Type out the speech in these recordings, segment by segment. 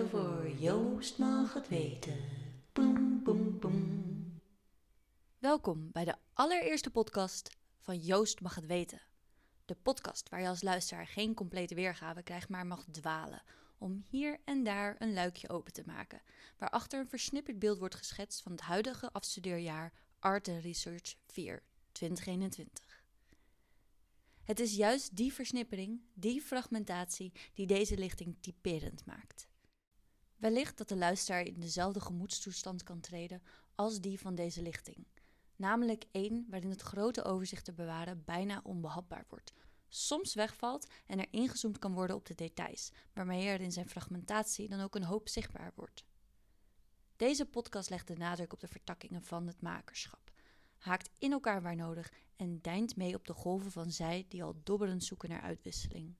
voor Joost mag het weten. Boem, boem, boem. Welkom bij de allereerste podcast van Joost mag het weten. De podcast waar je als luisteraar geen complete weergave krijgt, maar mag dwalen. Om hier en daar een luikje open te maken, waarachter een versnipperd beeld wordt geschetst van het huidige afstudeerjaar Art Research 4 2021. Het is juist die versnippering, die fragmentatie, die deze lichting typerend maakt. Wellicht dat de luisteraar in dezelfde gemoedstoestand kan treden als die van deze lichting, namelijk één waarin het grote overzicht te bewaren bijna onbehapbaar wordt, soms wegvalt en er ingezoomd kan worden op de details, waarmee er in zijn fragmentatie dan ook een hoop zichtbaar wordt. Deze podcast legt de nadruk op de vertakkingen van het makerschap, haakt in elkaar waar nodig en deint mee op de golven van zij die al dobberend zoeken naar uitwisseling.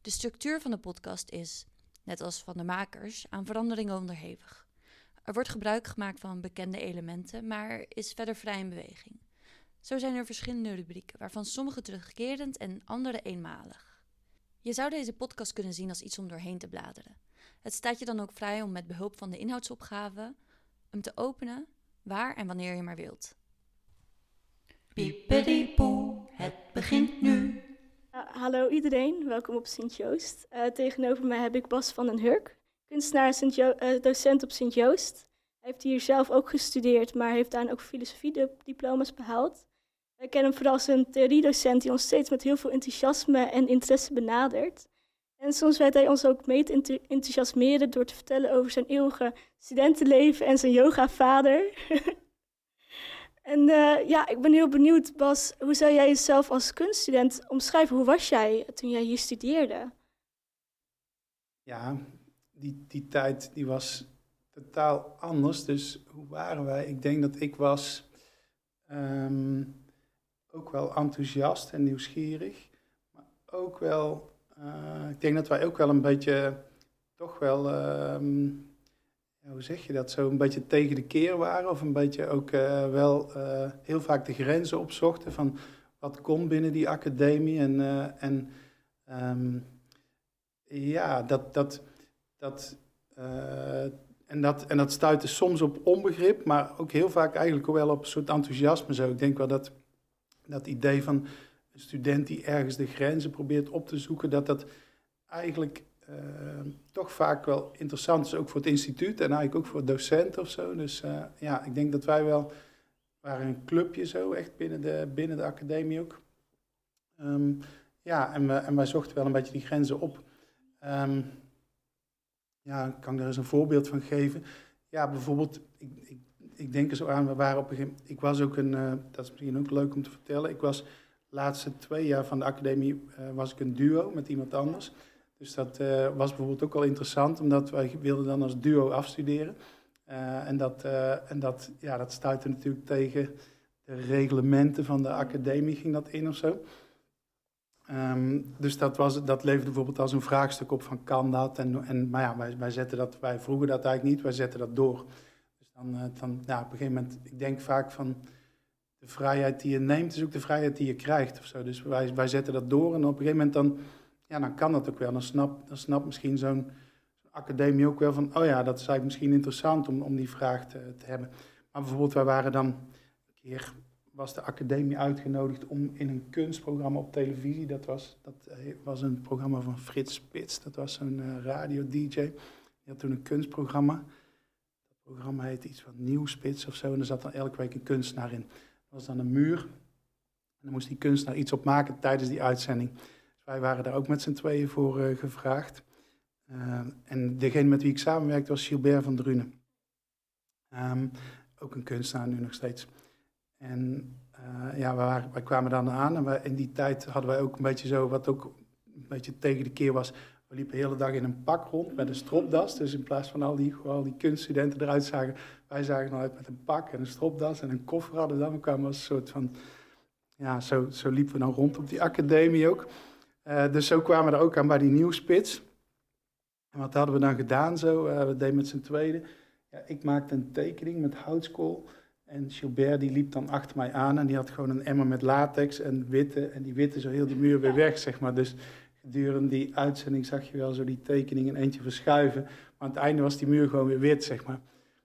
De structuur van de podcast is, net als van de makers, aan veranderingen onderhevig. Er wordt gebruik gemaakt van bekende elementen, maar is verder vrij in beweging. Zo zijn er verschillende rubrieken, waarvan sommige terugkerend en andere eenmalig. Je zou deze podcast kunnen zien als iets om doorheen te bladeren. Het staat je dan ook vrij om met behulp van de inhoudsopgave hem te openen waar en wanneer je maar wilt. Piepediepoe, het begint nu. Hallo iedereen, welkom op Sint-Joost. Uh, tegenover mij heb ik Bas van den Hurk, kunstenaar Sint uh, docent op Sint-Joost. Hij heeft hier zelf ook gestudeerd, maar heeft daar ook filosofie-diploma's behaald. Wij kennen hem vooral als een theoriedocent die ons steeds met heel veel enthousiasme en interesse benadert. En soms weet hij ons ook mee te enthousiasmeren door te vertellen over zijn eeuwige studentenleven en zijn yoga-vader. en uh, ja, ik ben heel benieuwd, Bas, hoe zou jij jezelf als kunststudent omschrijven? Hoe was jij toen jij hier studeerde? Ja, die, die tijd die was totaal anders. Dus hoe waren wij? Ik denk dat ik was um, ook wel enthousiast en nieuwsgierig. Maar ook wel, uh, ik denk dat wij ook wel een beetje, toch wel... Um, hoe zeg je dat, zo een beetje tegen de keer waren. Of een beetje ook uh, wel uh, heel vaak de grenzen opzochten van wat kon binnen die academie. En, uh, en um, ja, dat, dat, dat, en dat, en dat stuitte soms op onbegrip, maar ook heel vaak eigenlijk wel op een soort enthousiasme. Zo. Ik denk wel dat dat idee van een student die ergens de grenzen probeert op te zoeken, dat dat eigenlijk uh, toch vaak wel interessant is, ook voor het instituut en eigenlijk ook voor docenten of zo. Dus uh, ja, ik denk dat wij wel waren een clubje zo, echt binnen de, binnen de academie ook. Um, ja, en, we, en wij zochten wel een beetje die grenzen op. Um, ja, kan daar eens een voorbeeld van geven? Ja, bijvoorbeeld, ik, ik, ik denk er zo aan, we waren op een gegeven moment, ik was ook een, uh, dat is misschien ook leuk om te vertellen, ik was de laatste twee jaar van de academie, was ik een duo met iemand anders. Dus dat uh, was bijvoorbeeld ook wel interessant, omdat wij wilden dan als duo afstuderen. Uh, en dat, uh, en dat, ja, dat stuitte natuurlijk tegen de reglementen van de academie, ging dat in of zo. Um, dus dat, was, dat leverde bijvoorbeeld als een vraagstuk op van kan dat? En, en, maar ja, wij, wij, zetten dat, wij vroegen dat eigenlijk niet, wij zetten dat door. Dus dan, dan ja, op een gegeven moment, ik denk vaak van de vrijheid die je neemt is ook de vrijheid die je krijgt of zo. Dus wij, wij zetten dat door en op een gegeven moment dan ja, dan kan dat ook wel. Dan snapt dan snap misschien zo'n academie ook wel van, oh ja, dat is eigenlijk misschien interessant om, om die vraag te, hebben. Maar bijvoorbeeld, wij waren dan een keer, was de academie uitgenodigd om in een kunstprogramma op televisie, dat was, dat was een programma van Frits Spits, dat was zo'n uh, radio-dj, die had toen een kunstprogramma. Dat programma heette iets van Nieuwspits of zo, en er zat dan elke week een kunstenaar in. Dat was dan een muur, en dan moest die kunstenaar iets op maken tijdens die uitzending. Wij waren daar ook met z'n tweeën voor uh, gevraagd. Uh, en degene met wie ik samenwerkte was Gilbert van Drunen. Um, ook een kunstenaar nu nog steeds. En uh, ja, waren, wij kwamen dan aan en in die tijd hadden wij ook een beetje zo, wat ook een beetje tegen de keer was. We liepen de hele dag in een pak rond met een stropdas. Dus in plaats van al die, al die kunststudenten eruit zagen, wij zagen eruit met een pak en een stropdas en een koffer hadden dan. We kwamen als een soort van, ja, zo, zo liepen we dan rond op die academie ook. Uh, dus zo kwamen we er ook aan bij die nieuwspits. En wat hadden we dan gedaan zo? Uh, we deden met z'n tweede. Ja, ik maakte een tekening met houtskool. En Gilbert die liep dan achter mij aan en die had gewoon een emmer met latex en witte. En die witte zo heel die muur weer weg, zeg maar. Dus gedurende die uitzending zag je wel zo die tekeningen eentje verschuiven. Maar aan het einde was die muur gewoon weer wit, zeg maar.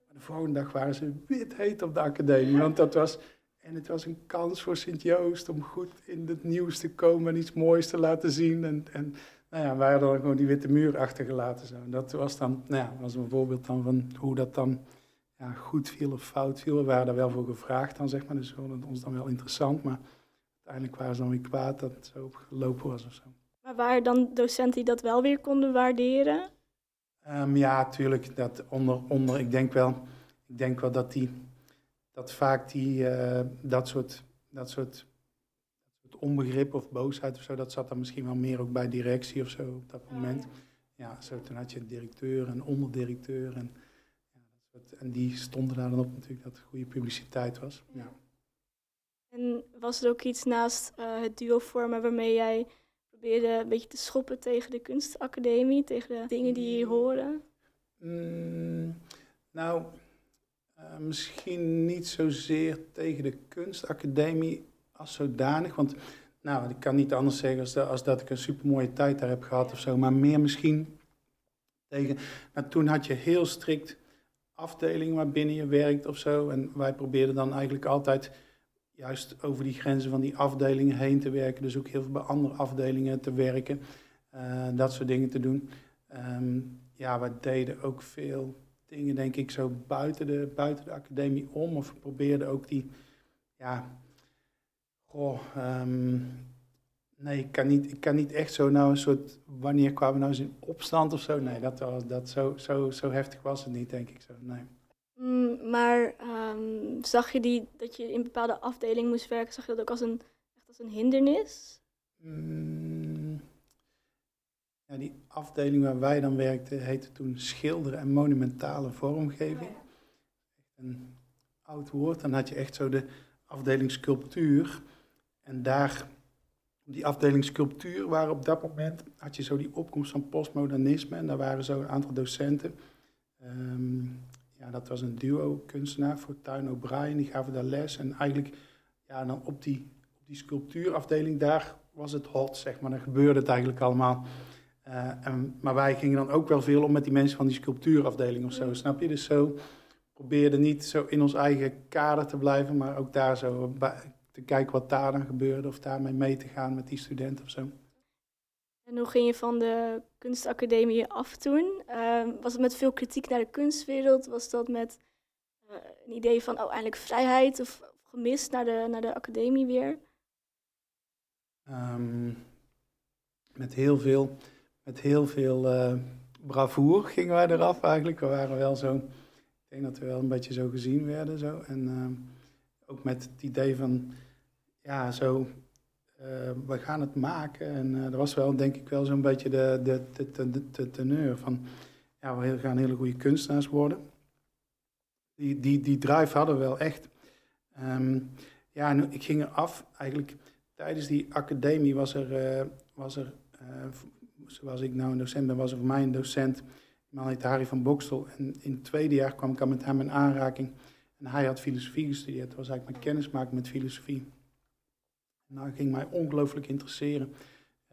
Maar de volgende dag waren ze wit heet op de academie. Want dat was, en het was een kans voor Sint-Joost om goed in het nieuws te komen en iets moois te laten zien. En, en nou ja, wij hadden dan gewoon die witte muur achtergelaten. Zo. Dat was dan, nou ja, was een voorbeeld dan van hoe dat dan ja, goed viel of fout viel. We waren daar wel voor gevraagd dan, zeg maar. Dus vonden het ons dan wel interessant. Maar uiteindelijk waren ze dan weer kwaad dat het zo gelopen was of zo. Maar waren dan docenten die dat wel weer konden waarderen? Ehm, ja, tuurlijk. Dat onder, onder, ik denk wel, ik denk wel dat die, dat vaak die, eh, dat soort, dat soort, dat onbegrip of boosheid of zo, dat zat dan misschien wel meer ook bij directie of zo op dat moment. Ja, zo, toen had je een directeur en onderdirecteur en, ja, dat soort, en die stonden daar dan op natuurlijk dat het goede publiciteit was. Ja. En was er ook iets naast uh, het duo vormen waarmee jij probeerde een beetje te schoppen tegen de kunstacademie, tegen de dingen die hier horen? Mm, nou, uh, misschien niet zozeer tegen de kunstacademie als zodanig. Want nou, ik kan niet anders zeggen als, dat, ik een supermooie tijd daar heb gehad of zo. Maar meer misschien tegen... Toen had je heel strikt afdelingen waarbinnen je werkt of zo. En wij probeerden dan eigenlijk altijd juist over die grenzen van die afdelingen heen te werken. Dus ook heel veel bij andere afdelingen te werken. Uh, dat soort dingen te doen. Um, ja, we deden ook veel dingen, denk ik, zo buiten de, buiten de academie om. Of we probeerden ook die, ja, goh, um, nee, ik kan, niet, ik kan niet echt zo nou een soort, wanneer kwamen we nou eens in opstand of zo? Nee, dat, was, dat zo, zo, zo heftig was het niet, denk ik zo, nee. Mm, maar um, zag je die, dat je in bepaalde afdelingen moest werken, zag je dat ook als een, echt als een hindernis? Mm, ja, die afdeling waar wij dan werkten heette toen schilderen en monumentale vormgeving. Oh. Een oud woord. Dan had je echt zo de afdeling sculptuur. En daar, op die afdeling sculptuur, waren op dat moment, had je zo die opkomst van postmodernisme. En daar waren zo een aantal docenten. Um, ja, dat was een duo kunstenaar voor Tuin O'Brien. Die gaven daar les. En eigenlijk, ja, dan op die, op die sculptuurafdeling, daar was het hot, zeg maar. Dan gebeurde het eigenlijk allemaal. En, maar wij gingen dan ook wel veel om met die mensen van die sculptuurafdeling of zo, snap je? Dus zo probeerden niet zo in ons eigen kader te blijven, maar ook daar zo te kijken wat daar dan gebeurde of daarmee mee te gaan met die studenten of zo. En hoe ging je van de kunstacademie af toen? Uh, was het met veel kritiek naar de kunstwereld? Was dat met uh, een idee van oh, eindelijk vrijheid of gemist naar de, naar de academie weer? Um, met heel veel, met heel veel uh, bravoer gingen wij eraf eigenlijk. We waren wel zo, ik denk dat we wel een beetje zo gezien werden. Zo. En uh, ook met het idee van, ja, zo uh, we gaan het maken. En dat was wel, denk ik, wel zo'n beetje de, de, de, de, de teneur van... Ja, we gaan hele goede kunstenaars worden. Die, die, die drive hadden we wel echt. Um, ja, en ik ging er af. Eigenlijk tijdens die academie was er, was er zoals ik nou een docent ben, was er voor mij een docent. Man heet Harry van Bokstel. En in het tweede jaar kwam ik met hem in aanraking. En hij had filosofie gestudeerd. Dat was eigenlijk mijn kennismaking met filosofie. Nou, ging mij ongelooflijk interesseren,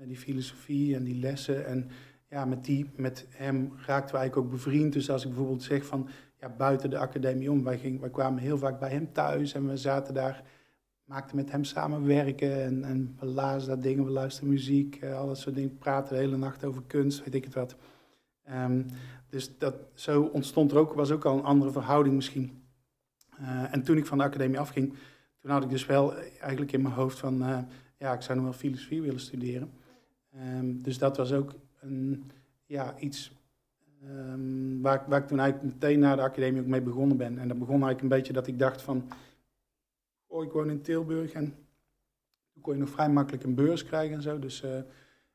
uh, die filosofie en die lessen. En ja, met, die, met hem raakten we eigenlijk ook bevriend. Dus als ik bijvoorbeeld zeg van, ja, buiten de academie om, wij, ging, wij kwamen heel vaak bij hem thuis en we zaten daar, maakten met hem samen werken en, en we lazen dat dingen, we luisterden muziek, uh, al dat soort dingen, praten de hele nacht over kunst, weet ik het wat. Um, dus dat, zo ontstond er ook, was ook al een andere verhouding misschien. Uh, en toen ik van de academie afging, toen had ik dus wel eigenlijk in mijn hoofd van, uh, ja, ik zou nog wel filosofie willen studeren. Um, dus dat was ook een, ja, iets um, waar, waar ik toen eigenlijk meteen na de academie ook mee begonnen ben. En dat begon eigenlijk een beetje dat ik dacht van, oh, ik woon in Tilburg en toen kon je nog vrij makkelijk een beurs krijgen en zo. Dus uh,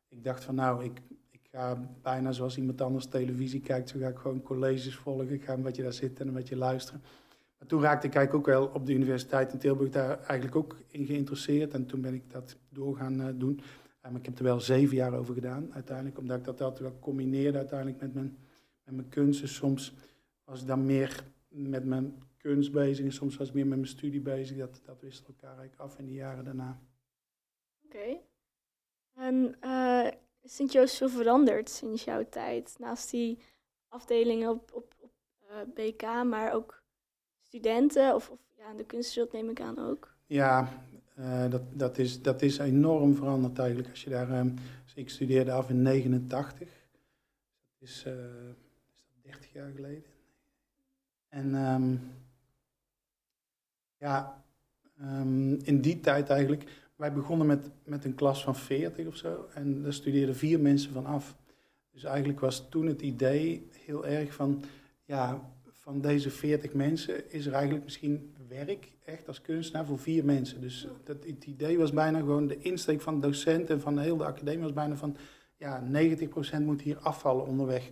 ik dacht van, nou, ik, ik ga bijna zoals iemand anders televisie kijkt, zo ga ik gewoon colleges volgen. Ik ga een beetje daar zitten en een beetje luisteren. Maar toen raakte ik eigenlijk ook wel op de Universiteit in Tilburg daar eigenlijk ook in geïnteresseerd. En toen ben ik dat door gaan uh, doen. Maar ik heb er wel zeven jaar over gedaan uiteindelijk. Omdat ik dat altijd wel combineerde uiteindelijk met mijn, met mijn kunst. Dus soms was ik dan meer met mijn kunst bezig. En soms was ik meer met mijn studie bezig. Dat, dat wisselt elkaar eigenlijk af in de jaren daarna. Oké. Okay. En uh, is Sint-Joost veel veranderd sinds jouw tijd? Naast die afdelingen op, op, op eh, BK, maar ook studenten of, of ja, de kunstwereld neem ik aan ook. Ja, eh, dat, dat, is, dat is enorm veranderd eigenlijk. Als je daar, ehm, dus ik studeerde af in 89. Dat is, eh, is dat 30 jaar geleden. En ehm, ja, ehm, in die tijd eigenlijk, wij begonnen met, met een klas van 40 of zo. En daar studeerden vier mensen van af. Dus eigenlijk was toen het idee heel erg van, ja, van deze 40 mensen is er eigenlijk misschien werk, echt als kunstenaar, voor vier mensen. Dus dat, het idee was bijna gewoon, de insteek van de docent en van de hele academie was bijna van, ja, 90% moet hier afvallen onderweg.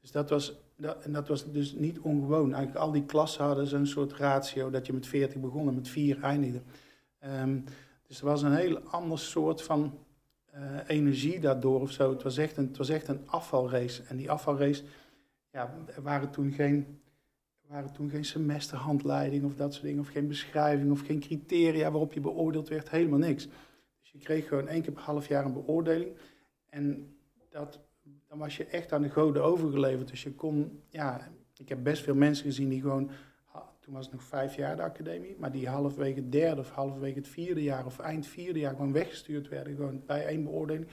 Dus dat was, dat, en dat was dus niet ongewoon. Eigenlijk al die klassen hadden zo'n soort ratio, dat je met 40 begon en met vier eindigde. Um, dus er was een heel ander soort van uh, energie daardoor of zo. Het was, echt een, het was echt een afvalrace. En die afvalrace, ja, er waren toen geen waren toen geen semesterhandleiding of dat soort dingen, of geen beschrijving of geen criteria waarop je beoordeeld werd, helemaal niks. Dus je kreeg gewoon één keer per half jaar een beoordeling. En dat, dan was je echt aan de goden overgeleverd. Dus je kon, ja, ik heb best veel mensen gezien die gewoon, toen was het nog vijf jaar de academie, maar die halverwege het derde of halverwege het vierde jaar of eind vierde jaar gewoon weggestuurd werden. Gewoon bij één beoordeling.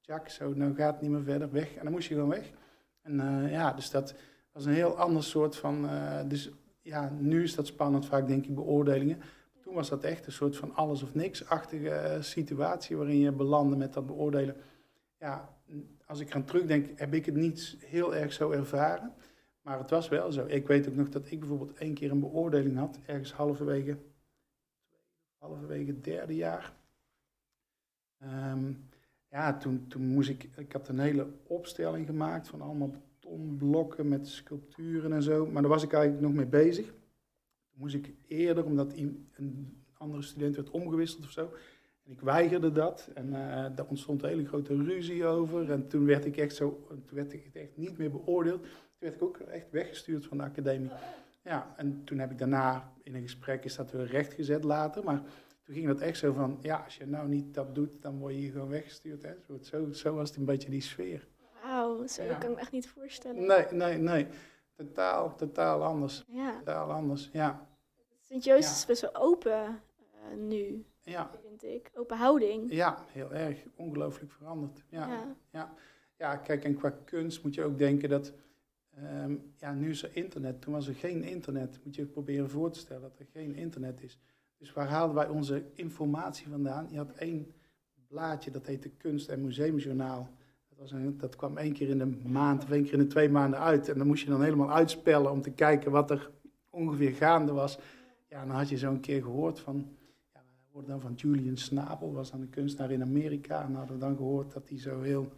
Jack, zo, nou gaat het niet meer verder, weg. En dan moest je gewoon weg. En uh, ja, dus dat, is een heel ander soort van. Uh, dus ja, nu is dat spannend, vaak denk ik, beoordelingen. Toen was dat echt een soort van alles of niks-achtige uh, situatie waarin je belandde met dat beoordelen. Ja, als ik aan terugdenk, heb ik het niet heel erg zo ervaren. Maar het was wel zo. Ik weet ook nog dat ik bijvoorbeeld één keer een beoordeling had, ergens halverwege, halverwege derde jaar. Um, ja, toen, toen moest ik, ik had een hele opstelling gemaakt van allemaal blokken met sculpturen en zo. Maar daar was ik eigenlijk nog mee bezig. Toen moest ik eerder, omdat een andere student werd omgewisseld of zo. Ik weigerde dat. En uh, daar ontstond een hele grote ruzie over. En toen werd ik echt zo, toen werd ik echt niet meer beoordeeld. Toen werd ik ook echt weggestuurd van de academie. Ja, en toen heb ik daarna in een gesprek is dat weer rechtgezet later. Maar toen ging dat echt zo van, ja, als je nou niet dat doet, dan word je hier gewoon weggestuurd. Hè. Zo, zo was het een beetje die sfeer. Wauw, zo ja. kan ik me echt niet voorstellen. Nee, nee, nee. Totaal, totaal anders. Ja. Totaal anders, ja. Sint-Joost ja. is best wel open uh, nu, ja. vind ik. Open houding. Ja, heel erg. Ongelooflijk veranderd. Ja. ja. Ja. ja, kijk, en qua kunst moet je ook denken dat... Um, ja, nu is er internet. Toen was er geen internet. Moet je proberen voor te stellen dat er geen internet is. Dus waar haalden wij onze informatie vandaan? Je had één blaadje, dat heette Kunst- en Museumjournaal was een, dat kwam één keer in de maand of één keer in de twee maanden uit. En dan moest je dan helemaal uitspellen om te kijken wat er ongeveer gaande was. Ja, dan had je zo een keer gehoord van, dan van Julian Snabel, was dan een kunstenaar in Amerika. En hadden we dan gehoord dat hij zo heel,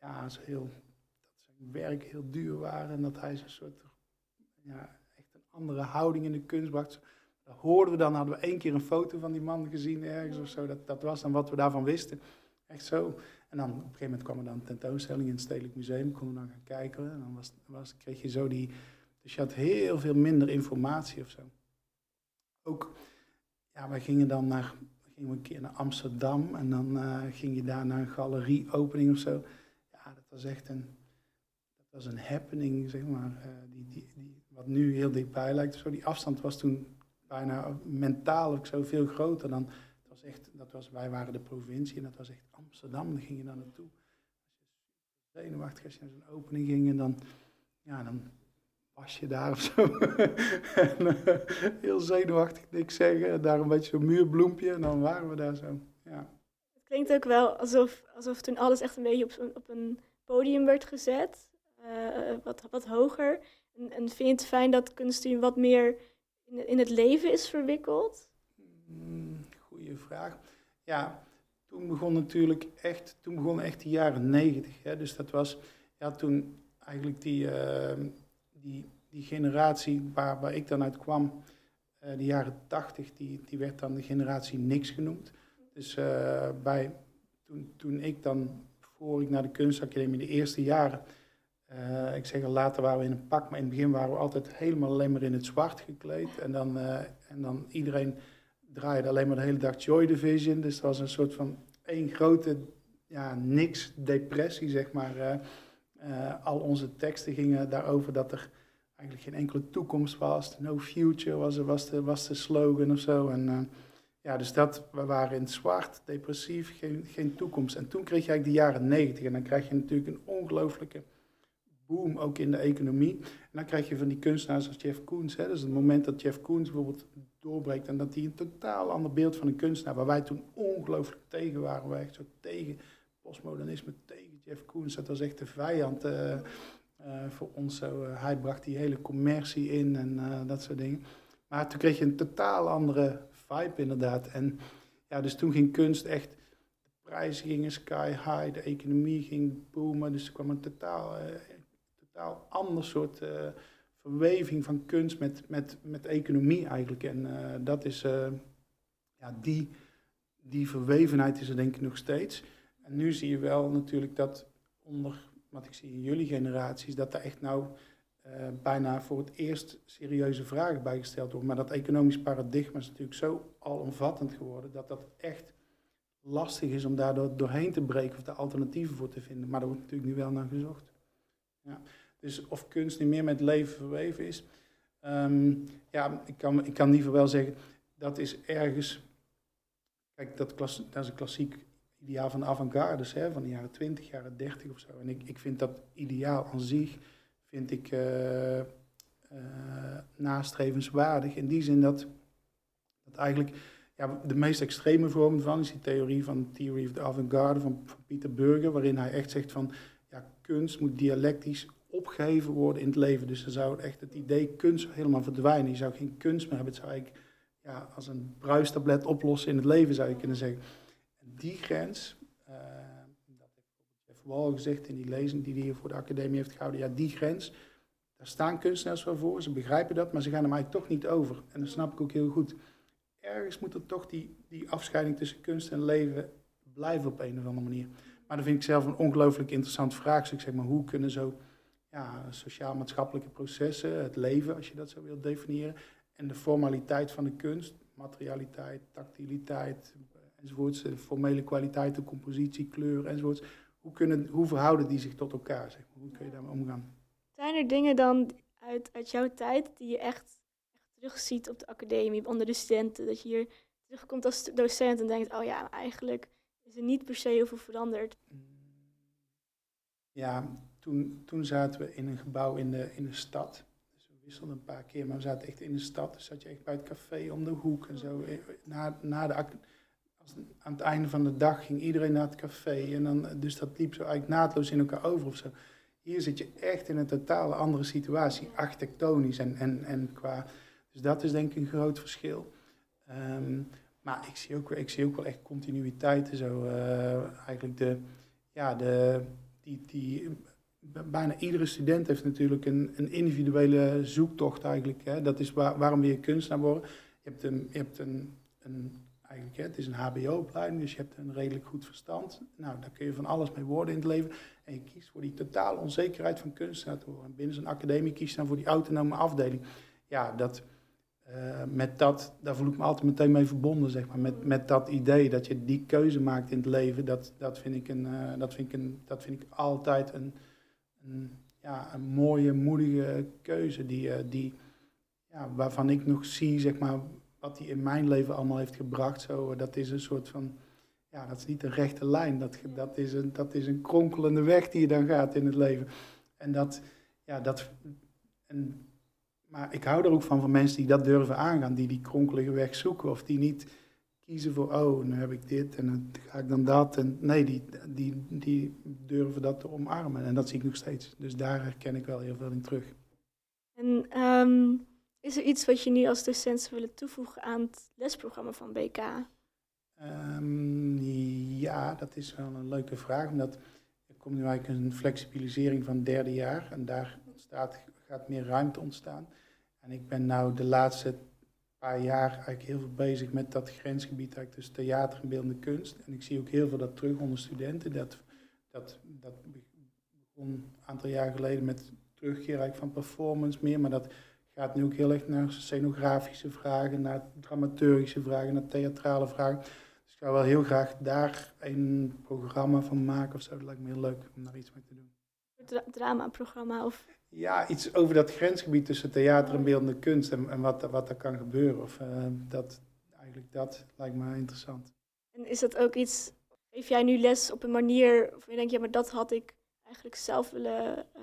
ja, zo heel, dat zijn werk heel duur waren. En dat hij zo'n soort, ja, echt een andere houding in de kunst bracht. Dat hoorden we dan, hadden we één keer een foto van die man gezien ergens of zo. Dat, dat was dan wat we daarvan wisten. Echt zo. En dan op een gegeven moment kwam er dan een tentoonstelling in het Stedelijk Museum, konden we dan gaan kijken. En dan was, was, kreeg je zo die. Dus je had heel veel minder informatie of zo. Ook, ja, wij gingen dan naar, gingen we een keer naar Amsterdam en dan uh, ging je daar naar een galerieopening of zo. Ja, dat was echt een, dat was een happening, zeg maar, uh, die, die, die, wat nu heel dichtbij lijkt. Zo, die afstand was toen bijna mentaal ook zo veel groter dan was echt, dat was, wij waren de provincie en dat was echt Amsterdam, daar ging je dan naartoe. Zenuwachtig als je naar zo'n opening ging en dan, ja, dan was je daar of zo. en, uh, heel zenuwachtig niks zeggen, daar een beetje zo'n muurbloempje en dan waren we daar zo. Ja. Het klinkt ook wel alsof, alsof toen alles echt een beetje op, op een podium werd gezet, uh, wat, wat hoger. En, en vind je het fijn dat kunst wat meer in, in het leven is verwikkeld? Mm, goeie vraag. Ja, toen begon natuurlijk echt, toen begon echt de jaren negentig. Dus dat was, ja, toen eigenlijk die, uh, die, die generatie waar, waar ik dan uit kwam, uh, de jaren tachtig, die, die werd dan de generatie niks genoemd. Dus uh, bij, toen, toen ik dan, voor ik naar de kunstacademie, de eerste jaren, ik zeg al later waren we in een pak, maar in het begin waren we altijd helemaal alleen maar in het zwart gekleed. En dan, en dan iedereen draaide alleen maar de hele dag Joy Division. Dus het was een soort van één grote ja, niks depressie, zeg maar. Eh, al onze teksten gingen daarover dat er eigenlijk geen enkele toekomst was. No future was, was, de, was de slogan of zo. En, eh, ja, dus dat, we waren in het zwart, depressief, geen, geen toekomst. En toen kreeg je eigenlijk de jaren negentig. En dan krijg je natuurlijk een ongelooflijke boom ook in de economie. En dan krijg je van die kunstenaars als Jeff Koons. Hè. Dus het moment dat Jeff Koons bijvoorbeeld doorbreekt en dat hij een totaal ander beeld van een kunstenaar, waar wij toen ongelooflijk tegen waren, wij echt zo tegen postmodernisme, tegen Jeff Koons, dat was echt de vijand uh, uh, voor ons. Zo. Uh, hij bracht die hele commercie in en dat soort dingen. Maar toen kreeg je een totaal andere vibe inderdaad. En ja, dus toen ging kunst echt, de prijzen gingen sky high, de economie ging boomen, dus er kwam een totaal, totaal ander soort verweving van kunst met, met, met economie eigenlijk. En dat is, ja, die, die verwevenheid is er denk ik nog steeds. En nu zie je wel natuurlijk dat onder, wat ik zie in jullie generaties, dat er echt nou uh, bijna voor het eerst serieuze vragen bijgesteld worden. Maar dat economisch paradigma is natuurlijk zo alomvattend geworden, dat dat echt lastig is om daar doorheen te breken of de alternatieven voor te vinden. Maar daar wordt natuurlijk nu wel naar gezocht. Ja. Dus of kunst niet meer met leven verweven is. Um, ja, ik kan, ik kan geval wel zeggen, dat is ergens. Kijk, dat, klas, dat is een klassiek ideaal van de avant-garde, van de jaren 20, jaren 30 of zo. En ik, ik vind dat ideaal aan zich, vind ik uh, nastrevenswaardig. In die zin dat, dat eigenlijk ja, de meest extreme vorm van is die theorie van Theory of the Avant-Garde van, van Pieter Burger, waarin hij echt zegt van ja, kunst moet dialectisch opgeheven worden in het leven. Dus dan zou echt het idee kunst helemaal verdwijnen. Je zou geen kunst meer hebben. Het zou eigenlijk ja, als een bruistablet oplossen in het leven, zou je kunnen zeggen. Die grens, uh, dat heeft Jeff Wall gezegd in die lezing die hij hier voor de academie heeft gehouden. Ja, die grens, daar staan kunstenaars wel voor. Ze begrijpen dat, maar ze gaan hem eigenlijk toch niet over. En dat snap ik ook heel goed. Ergens moet er toch die, die afscheiding tussen kunst en leven blijven op een of andere manier. Maar dat vind ik zelf een ongelooflijk interessant vraagstuk. Zeg maar, hoe kunnen zo ja, sociaal-maatschappelijke processen, het leven, als je dat zo wilt definiëren, en de formaliteit van de kunst, materialiteit, tactiliteit, enzovoorts, de formele kwaliteiten, compositie, kleur, enzovoorts. Hoe, kunnen, hoe verhouden die zich tot elkaar? Zeg maar? Hoe kun je daarmee omgaan? Zijn er dingen dan uit, uit jouw tijd die je echt, echt terugziet op de academie, onder de studenten, dat je hier terugkomt als docent en denkt, oh ja, eigenlijk is er niet per se heel veel veranderd? Ja, toen, toen zaten we in een gebouw in de, in de stad. Dus we wisselden een paar keer, maar we zaten echt in de stad. Dus zat je echt bij het café om de hoek en zo. Eh, na, na de, aan het einde van de dag ging iedereen naar het café. En dan, dus dat liep zo eigenlijk naadloos in elkaar over of zo. Hier zit je echt in een totale andere situatie, architectonisch en, en, en qua... Dus dat is denk ik een groot verschil. Um, maar ik zie, ook, ik zie ook wel echt continuïteiten zo. Uh, eigenlijk de, ja, de, die, die bijna iedere student heeft natuurlijk een, een individuele zoektocht eigenlijk. Hè. Dat is waar, waarom je kunstenaar worden. Je hebt een, je hebt een, een eigenlijk, het is een hbo-opleiding, dus je hebt een redelijk goed verstand. Nou, daar kun je van alles mee worden in het leven. En je kiest voor die totale onzekerheid van kunstenaar te. Binnen zo'n academie kies je dan voor die autonome afdeling. Ja, dat, uh, met dat, daar voel ik me altijd meteen mee verbonden, zeg maar. Met, met dat idee dat je die keuze maakt in het leven, dat, dat, vind, ik een, uh, dat, vind, ik een, dat vind ik altijd een een, ja, een mooie, moedige keuze die, uh, die, ja, waarvan ik nog zie, zeg maar, wat hij in mijn leven allemaal heeft gebracht. Zo, dat is een soort van, ja, dat is niet een rechte lijn. Dat, dat, is een, dat is een kronkelende weg die je dan gaat in het leven. En dat, ja, dat, en, maar ik hou er ook van, van mensen die dat durven aangaan, die die kronkelige weg zoeken of die niet kiezen voor, oh, nu heb ik dit en dan ga ik dan dat. En nee, die, die, die durven dat te omarmen. En dat zie ik nog steeds. Dus daar herken ik wel heel veel in terug. En um, is er iets wat je nu als docent zou willen toevoegen aan het lesprogramma van BK? Ehm, ja, dat is wel een leuke vraag. Omdat er komt nu eigenlijk een flexibilisering van het derde jaar. En daar gaat meer ruimte ontstaan. En ik ben nou de laatste paar jaar eigenlijk heel veel bezig met dat grensgebied eigenlijk tussen theater en beeldende kunst. En ik zie ook heel veel dat terug onder studenten. Dat, dat, dat begon een aantal jaar geleden met terugkeer eigenlijk van performance meer, maar dat gaat nu ook heel erg naar scenografische vragen, naar dramaturgische vragen, naar theatrale vragen. Dus zou wel heel graag daar een programma van maken of zo. Dat lijkt me heel leuk om daar iets mee te doen. Een dra dramaprogramma of... Ja, iets over dat grensgebied tussen theater en beeldende kunst en, en wat, wat er kan gebeuren. Of, uh, dat, eigenlijk dat lijkt me interessant. En is dat ook iets, geef jij nu les op een manier, of je denkt, ja, maar dat had ik eigenlijk zelf willen uh,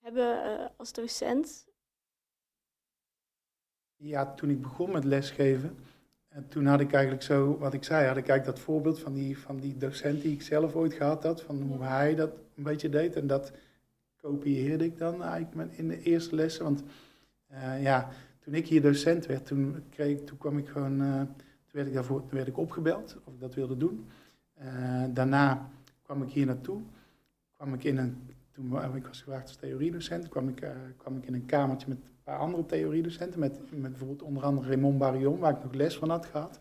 hebben uh, als docent? Ja, toen ik begon met lesgeven, en toen had ik eigenlijk zo, wat ik zei, had ik eigenlijk dat voorbeeld van die, van die docent die ik zelf ooit gehad had, van hoe hij dat een beetje deed. En dat kopieerde ik dan eigenlijk in de eerste lessen. Want uh, ja, toen ik hier docent werd, toen, kreeg, toen kwam ik gewoon, uh, toen werd ik daarvoor toen werd ik opgebeld of ik dat wilde doen. Uh, daarna kwam ik hier naartoe, kwam ik in een, toen ik was gevraagd als theoriedocent, kwam ik, kwam ik in een kamertje met paar andere theoriedocenten, met, met bijvoorbeeld onder andere Raymond Barion, waar ik nog les van had gehad,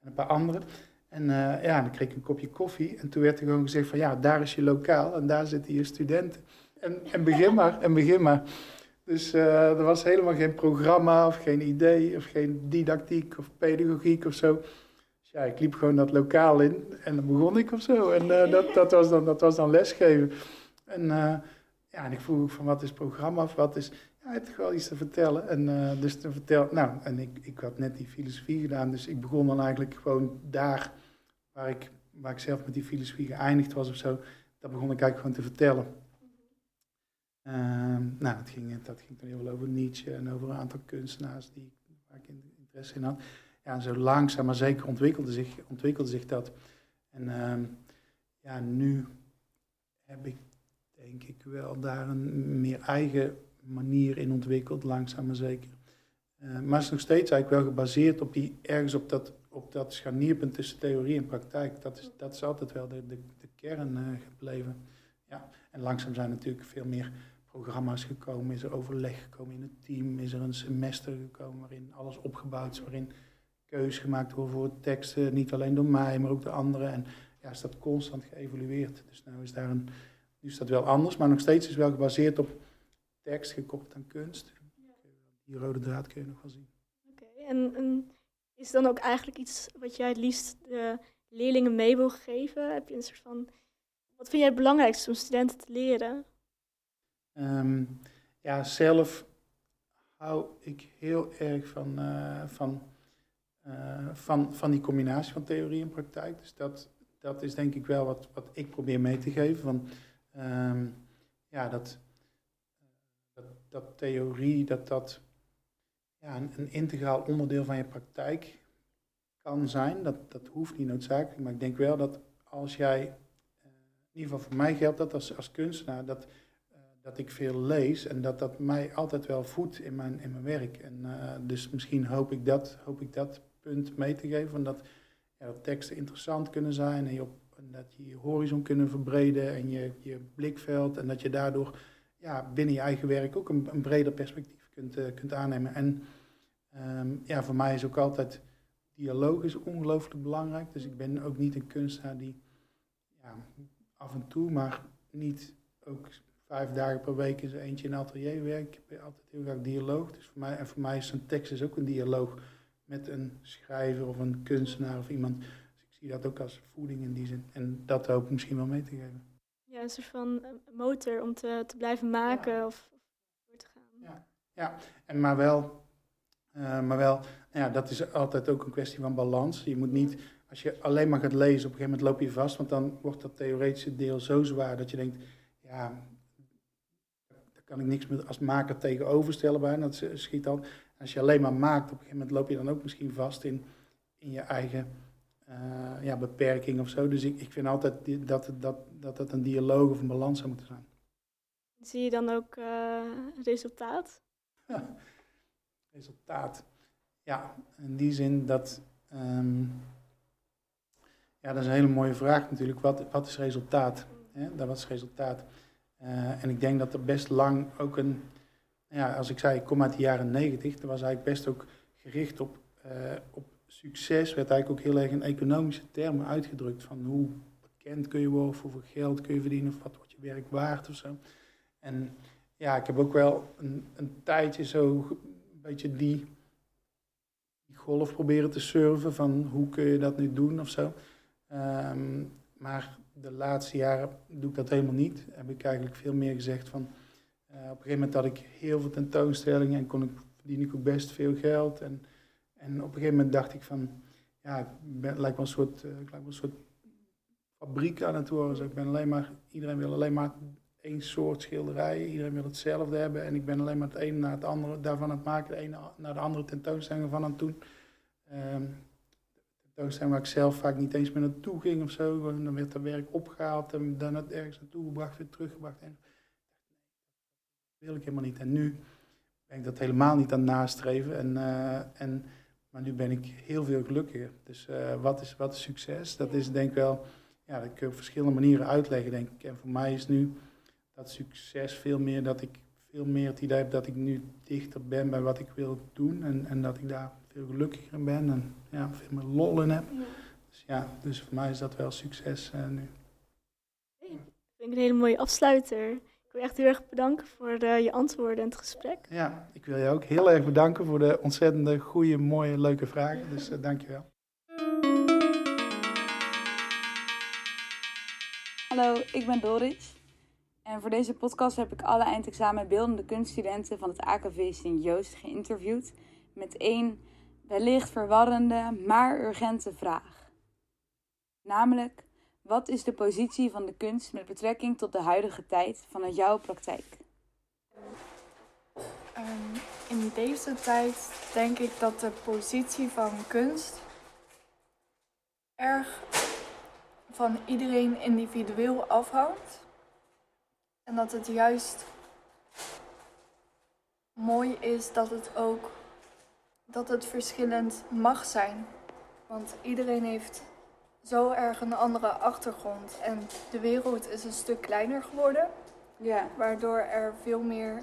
en een paar anderen. En uh, ja, dan kreeg ik een kopje koffie en toen werd er gewoon gezegd van ja, daar is je lokaal en daar zitten je studenten. En, en begin maar, en begin maar. Dus uh, er was helemaal geen programma of geen idee of geen didactiek of pedagogiek of zo. Dus ja, ik liep gewoon dat lokaal in en dan begon ik of zo. En uh, dat, dat, was dan, dat was dan lesgeven. En, ja, en ik vroeg van wat is programma of wat is... Hij heeft wel iets te vertellen. En dus te vertellen... Nou, en ik, ik had net die filosofie gedaan, dus ik begon dan eigenlijk gewoon daar waar ik, waar ik zelf met die filosofie geëindigd was of zo. Daar begon ik eigenlijk gewoon te vertellen. Uh, nou, dat ging, dat ging toen heel veel over Nietzsche en over een aantal kunstenaars die, waar ik interesse in had. Ja, en zo langzaam maar zeker ontwikkelde zich, ontwikkelde zich dat. En uh, ja, nu heb ik denk ik wel daar een meer eigen manier in ontwikkeld, langzaam maar zeker. Uh, maar het is nog steeds eigenlijk wel gebaseerd op die, ergens op dat, op dat scharnierpunt tussen theorie en praktijk. Dat is, dat is altijd wel de, de, de kern uh, gebleven. Ja, en langzaam zijn natuurlijk veel meer programma's gekomen, is er overleg gekomen in het team, is er een semester gekomen waarin alles opgebouwd is, waarin keuzes gemaakt worden voor teksten, niet alleen door mij, maar ook door anderen. En ja, is dat constant geëvolueerd. Dus nou is daar een, nu is dat wel anders, maar nog steeds is wel gebaseerd op tekst gekoppeld aan kunst. Die rode draad kun je nog wel zien. Oké, okay, en, en is dan ook eigenlijk iets wat jij het liefst de leerlingen mee wil geven? Heb je een soort van, wat vind jij het belangrijkste om studenten te leren? Um, ja, zelf hou ik heel erg van, uh, van, uh, van, van die combinatie van theorie en praktijk. Dus dat, dat is denk ik wel wat, wat ik probeer mee te geven. Van, um, ja, dat, dat, theorie, dat dat ja, een, integraal onderdeel van je praktijk kan zijn. Dat, dat hoeft niet noodzakelijk, maar ik denk wel dat als jij, uh, in ieder geval voor mij geldt dat als, als kunstenaar, dat dat ik veel lees en dat dat mij altijd wel voedt in mijn, in mijn werk. En uh, dus misschien hoop ik, dat, hoop ik dat punt mee te geven, van dat, ja, dat teksten interessant kunnen zijn en, je op, dat je je horizon kunnen verbreden en je, je blikveld en dat je daardoor ja, binnen je eigen werk ook een, een breder perspectief kunt, uh, kunt aannemen. En um, ja, voor mij is ook altijd dialoog is ongelooflijk belangrijk. Dus ik ben ook niet een kunstenaar die ja, af en toe, maar niet ook vijf dagen per week er eentje in atelier werk. Ik heb altijd heel graag dialoog. Dus voor mij, en voor mij is een tekst is ook een dialoog met een schrijver of een kunstenaar of iemand. Dus ik zie dat ook als voeding in die zin. En dat hoop ik misschien wel mee te geven. Ja, een soort van motor om te, te blijven maken ja. of door te gaan. Ja, ja. En maar wel, uh, maar wel ja, dat is altijd ook een kwestie van balans. Je moet niet, als je alleen maar gaat lezen, op een gegeven moment loop je vast. Want dan wordt dat theoretische deel zo zwaar dat je denkt, ja, kan ik niks meer als maker tegenoverstellen bij. Dat schiet dan. Als je alleen maar maakt, op een gegeven moment loop je dan ook misschien vast in, in je eigen uh, ja, beperking of zo. Dus ik, ik vind altijd dat, dat, dat het een dialoog of een balans zou moeten zijn. Zie je dan ook uh, resultaat? Ja, resultaat. Ja, in die zin dat. Um, ja, dat is een hele mooie vraag natuurlijk. Wat, wat is resultaat? Hè? Dat was resultaat. Uh, en ik denk dat er best lang ook een, ja, als ik zei, ik kom uit de jaren negentig, dat was eigenlijk best ook gericht op, uh, op succes, werd eigenlijk ook heel erg in economische termen uitgedrukt. Van hoe bekend kun je worden, of hoeveel geld kun je verdienen, of wat wordt je werk waard of zo. En ja, ik heb ook wel een, een tijdje zo een beetje die, die golf proberen te surfen van hoe kun je dat nu doen of zo. Ehm, maar de laatste jaren doe ik dat helemaal niet. Heb ik eigenlijk veel meer gezegd van... eh, op een gegeven moment had ik heel veel tentoonstellingen en kon ik, verdien ik ook best veel geld. En, en op een gegeven moment dacht ik van... Ja, ik ben, lijkt wel een soort, eh, ik lijk wel een soort fabriek aan het worden. Dus ik ben alleen maar, iedereen wil alleen maar één soort schilderijen. Iedereen wil hetzelfde hebben. En ik ben alleen maar het ene naar het andere daarvan aan het maken. De ene naar de andere tentoonstelling van aan het doen. Ehm, tentoonstelling waar ik zelf vaak niet eens meer naartoe ging of zo. Dan werd dat werk opgehaald en dan het ergens naartoe gebracht, weer teruggebracht. En dat wil ik helemaal niet. En nu ben ik dat helemaal niet aan nastreven. En, eh, en, maar nu ben ik heel veel gelukkiger. Dus eh, wat, is, wat is succes? Dat is denk ik wel, ja, dat kun je op verschillende manieren uitleggen, denk ik. En voor mij is nu dat succes veel meer dat ik veel meer het idee heb dat ik nu dichter ben bij wat ik wil doen. En, en dat ik daar veel gelukkiger in ben en ja, veel meer lol in heb. Dus ja, dus voor mij is dat wel succes eh, nu. Dat vind ik een hele mooie afsluiter. Ik wil je echt heel erg bedanken voor eh, je antwoorden en het gesprek. Ja, ik wil je ook heel erg bedanken voor de ontzettende goede, mooie, leuke vragen. Dus uh, dank je wel. Hallo, ik ben Doris. En voor deze podcast heb ik alle eindexamen beeldende kunststudenten van het AKV Sint Joost geïnterviewd met één wellicht verwarrende, maar urgente vraag. Namelijk, wat is de positie van de kunst met betrekking tot de huidige tijd vanuit jouw praktijk? Um, in deze tijd denk ik dat de positie van kunst erg van iedereen individueel afhangt. En dat het juist mooi is dat het ook dat het verschillend mag zijn. Want iedereen heeft zo erg een andere achtergrond. En de wereld is een stuk kleiner geworden. Ja. Waardoor er veel meer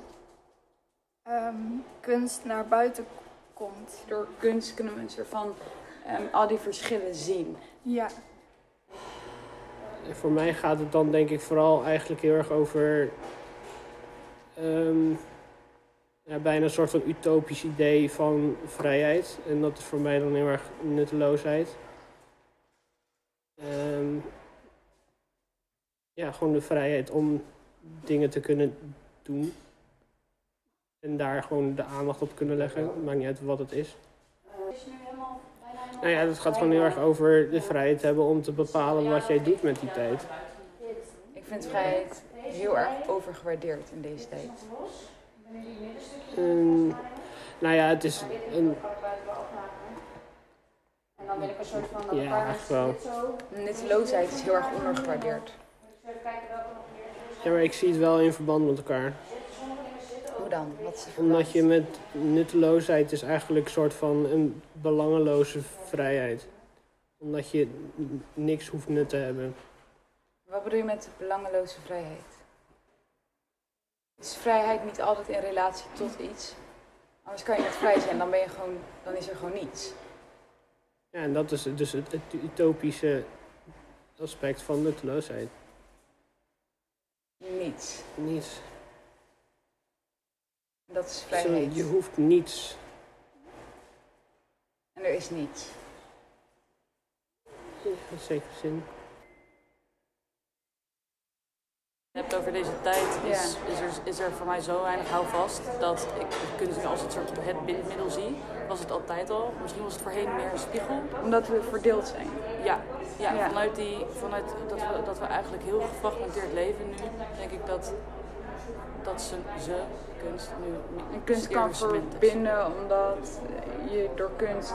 um, kunst naar buiten komt. Door kunst kunnen we een soort van um, al die verschillen zien. Ja. Voor mij gaat het dan denk ik vooral eigenlijk heel erg over um, ja, bijna een soort van utopisch idee van vrijheid. En dat is voor mij dan heel erg nutteloosheid. Um, ja, gewoon de vrijheid om dingen te kunnen doen. En daar gewoon de aandacht op kunnen leggen. Maakt niet uit wat het is. Nou ja, het gaat gewoon heel erg over de vrijheid hebben om te bepalen wat jij doet met die tijd. Ik vind vrijheid heel erg overgewaardeerd in deze tijd. Um, nou ja, het is een. Ja, echt wel. Nutteloosheid is heel erg ondergewaardeerd. Ja, maar ik zie het wel in verband met elkaar. Hoe dan? Wat is Omdat je met nutteloosheid is eigenlijk een soort van een belangeloze vrijheid. Omdat je niks hoeft nut te hebben. Wat bedoel je met belangeloze vrijheid? Is vrijheid niet altijd in relatie tot iets? Anders kan je niet vrij zijn, dan, ben je gewoon, dan is er gewoon niets. Ja, en dat is dus het, het utopische aspect van nutteloosheid. Niets. Niets. Dat is vrijheid. Zo, je hoeft niets. En er is niets. In zekere zin. Je hebt over deze tijd, is, is, er, is er voor mij zo weinig houvast dat ik kunst als het soort het bindmiddel zie. Was het altijd al. Misschien was het voorheen meer een spiegel. Omdat we verdeeld zijn. Ja, ja, ja. vanuit, die, vanuit dat, we, dat we eigenlijk heel gefragmenteerd leven nu, denk ik dat, dat ze, ze kunst nu. En kunst kan verbinden omdat je door kunst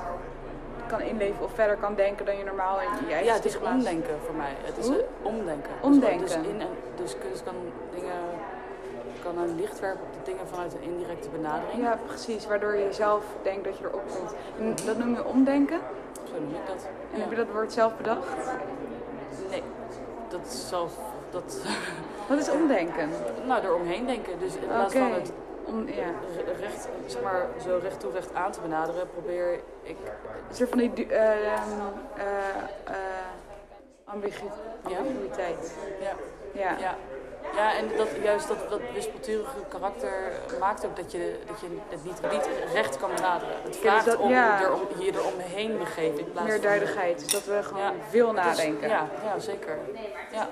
kan inleven of verder kan denken dan je normaal in je eigen Ja, het is omdenken voor mij. Het is Hoe? omdenken. Omdenken. Dus, in, dus kunst kan dingen kan een licht werpen op de dingen vanuit een indirecte benadering. Ja, precies. Waardoor je zelf denkt dat je erop komt. En dat noem je omdenken? Zo noem ik dat. En ja. heb je dat woord zelf bedacht? Nee, dat is zelf... Dat Wat is omdenken? nou, eromheen denken. Dus in plaats van het Om, ja. recht, zeg maar, zo recht toe recht aan te benaderen, probeer ik... Is er van die eh, eh, eh, Ja? ambiguïteit? Ja, Ja. ja. Ja, en dat, juist dat, dat wispelturige karakter maakt ook dat je, dat je het niet, niet recht kan benaderen. Het vraagt dus dat- om ja. er om, je er omheen begeven in plaats Meer duidelijkheid. Dus dat we gewoon Ja. veel nadenken. ja, ja, zeker. Ja.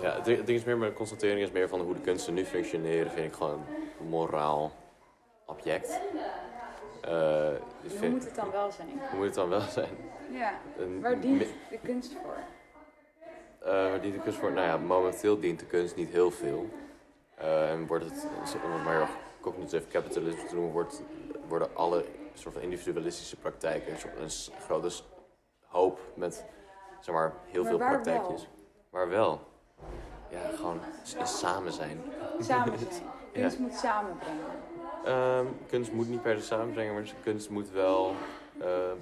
Want ja, het ding is meer, mijn constatering is meer van hoe de kunsten nu functioneren, vind ik gewoon een moraal object. Eh, dus Hoe vind- moet het dan wel zijn? hoe moet het dan wel zijn? Ja. Een Waar dient de kunst voor? Eh, waar dient de kunst voor? Nou ja, momenteel dient de kunst niet heel veel. Eh, en wordt het, om het maar cognitieve capitalisme te noemen, wordt, worden alle soort van individualistische praktijken een, soort, een grote hoop met zeg maar, heel Maar veel praktijkjes. wel? Maar wel. Ja, gewoon samen zijn. Samen zijn. Kunst moet samenbrengen. Ehm, kunst moet niet per se samenbrengen, maar kunst moet wel eh,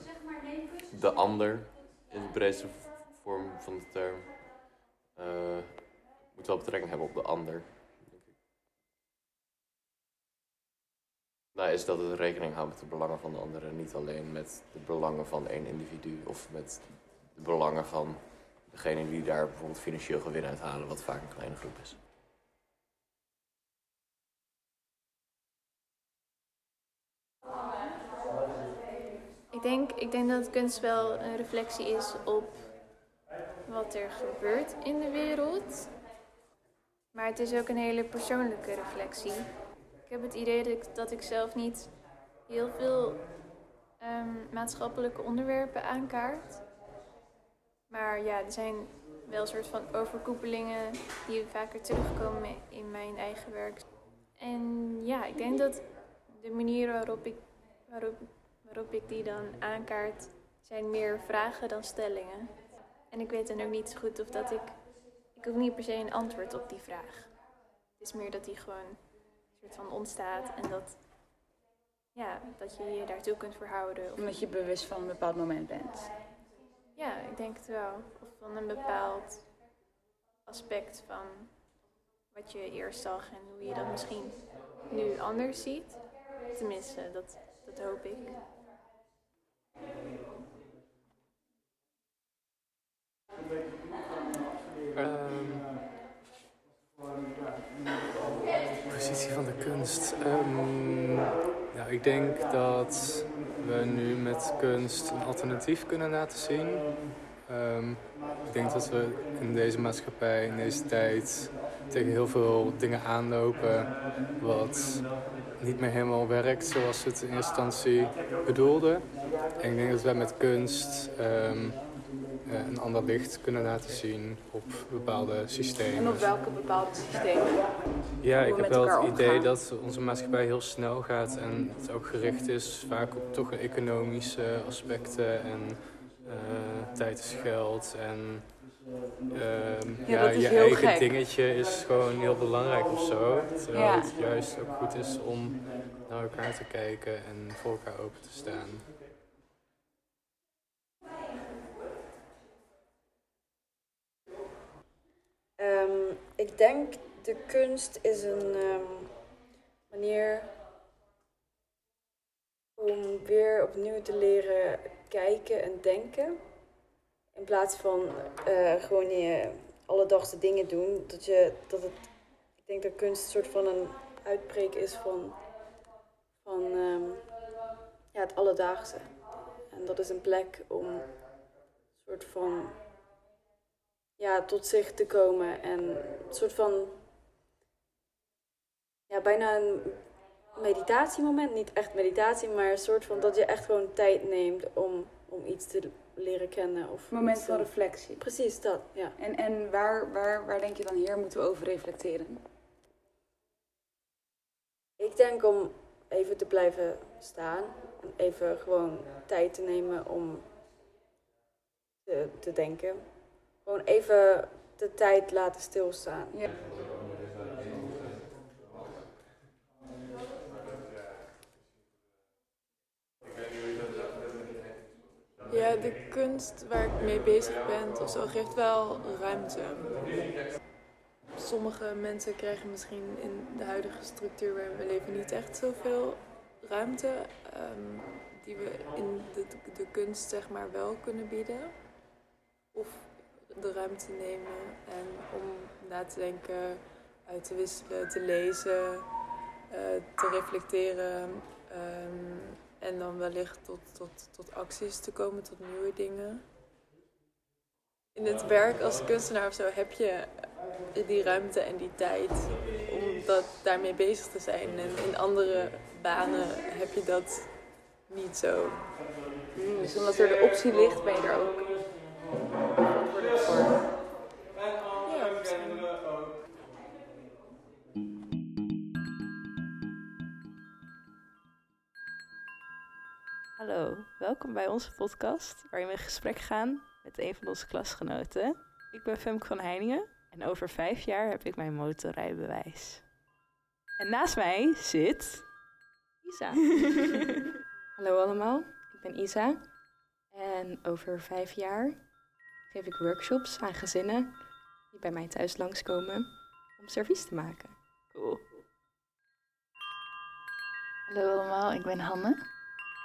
de ander in de breedste vorm van de term. eh, moet wel betrekking hebben op de ander. denk ik. Nou, is dat het rekening houdt met de belangen van de ander en niet alleen met de belangen van één individu of met de belangen van degene die daar bijvoorbeeld financieel gewin uit halen, wat vaak een kleine groep is. Ik denk, ik denk dat kunst wel een reflectie is op wat er gebeurt in de wereld. Maar het is ook een hele persoonlijke reflectie. Ik heb het idee dat ik, dat ik zelf niet heel veel ehm, maatschappelijke onderwerpen aankaart. Maar ja, er zijn wel een soort van overkoepelingen die vaker terugkomen in mijn eigen werk. En ja, ik denk dat de manier waarop ik, waarop, waarop ik die dan aankaart, zijn meer vragen dan stellingen. En ik weet dan ook niet zo goed of dat ik. Ik hoef niet per se een antwoord op die vraag. Het is meer dat die gewoon een soort van ontstaat en dat. Ja, dat je je daartoe kunt verhouden. Omdat je bewust van een bepaald moment bent. Ja, ik denk het wel. Of van een bepaald aspect van wat je eerst zag en hoe je dat misschien nu anders ziet. Tenminste, dat, dat hoop ik. positie van de kunst. Ehm, nou, ik denk dat we nu met kunst een alternatief kunnen laten zien. Ehm, ik denk dat we in deze maatschappij, in deze tijd, tegen heel veel dingen aanlopen wat niet meer helemaal werkt zoals het in eerste instantie bedoelde. En ik denk dat wij met kunst ehm, eh, een ander licht kunnen laten zien op bepaalde systemen. En op welke bepaalde systemen? Ja, ik heb wel het idee omgaan. dat onze maatschappij heel snel gaat en het ook gericht is vaak op toch economische aspecten en eh, tijd is geld en ehm, Ja, je eigen gek. dingetje is gewoon heel belangrijk of zo. Terwijl Ja. het juist ook goed is om naar elkaar te kijken en voor elkaar open te staan. Ehm, ik denk de kunst is een ehm, manier om weer opnieuw te leren kijken en denken. In plaats van eh, gewoon je alledaagse dingen doen. Dat je, dat het, ik denk dat kunst een soort van een uitbreek is van, van ehm, ja, het alledaagse. En dat is een plek om een soort van ja, tot zich te komen en een soort van ja, bijna een meditatiemoment. Niet echt meditatie, maar een soort van dat je echt gewoon tijd neemt om, om iets te leren kennen. Of Moment van te- reflectie. Precies dat, ja. En, en waar, waar, waar denk je dan hier moeten we over reflecteren? Ik denk om even te blijven staan. En even gewoon tijd te nemen om te, te denken. Gewoon even de tijd laten stilstaan. Ja. Ja, de kunst waar ik mee bezig ben of zo geeft wel ruimte. Sommige mensen krijgen misschien in de huidige structuur waarin we leven niet echt zoveel ruimte. ehm, die we in de, de kunst zeg maar wel kunnen bieden. of de ruimte nemen en om na te denken, uit te wisselen, te lezen, eh, te reflecteren ehm, en dan wellicht tot, tot, tot acties te komen, tot nieuwe dingen. In het werk als kunstenaar of zo heb je die ruimte en die tijd om dat daarmee bezig te zijn. En in andere banen heb je dat niet zo. Dus omdat er de optie ligt, ben je er ook voor. Ja, misschien. Hallo, welkom bij onze podcast waarin we in gesprek gaan met een van onze klasgenoten. Ik ben Femke van Heiningen en over vijf jaar heb ik mijn motorrijbewijs. En naast mij zit Isa. Hallo allemaal, ik ben Isa en over vijf jaar geef ik workshops aan gezinnen die bij mij thuis langskomen om servies te maken. Cool. Hallo allemaal, ik ben Hanne.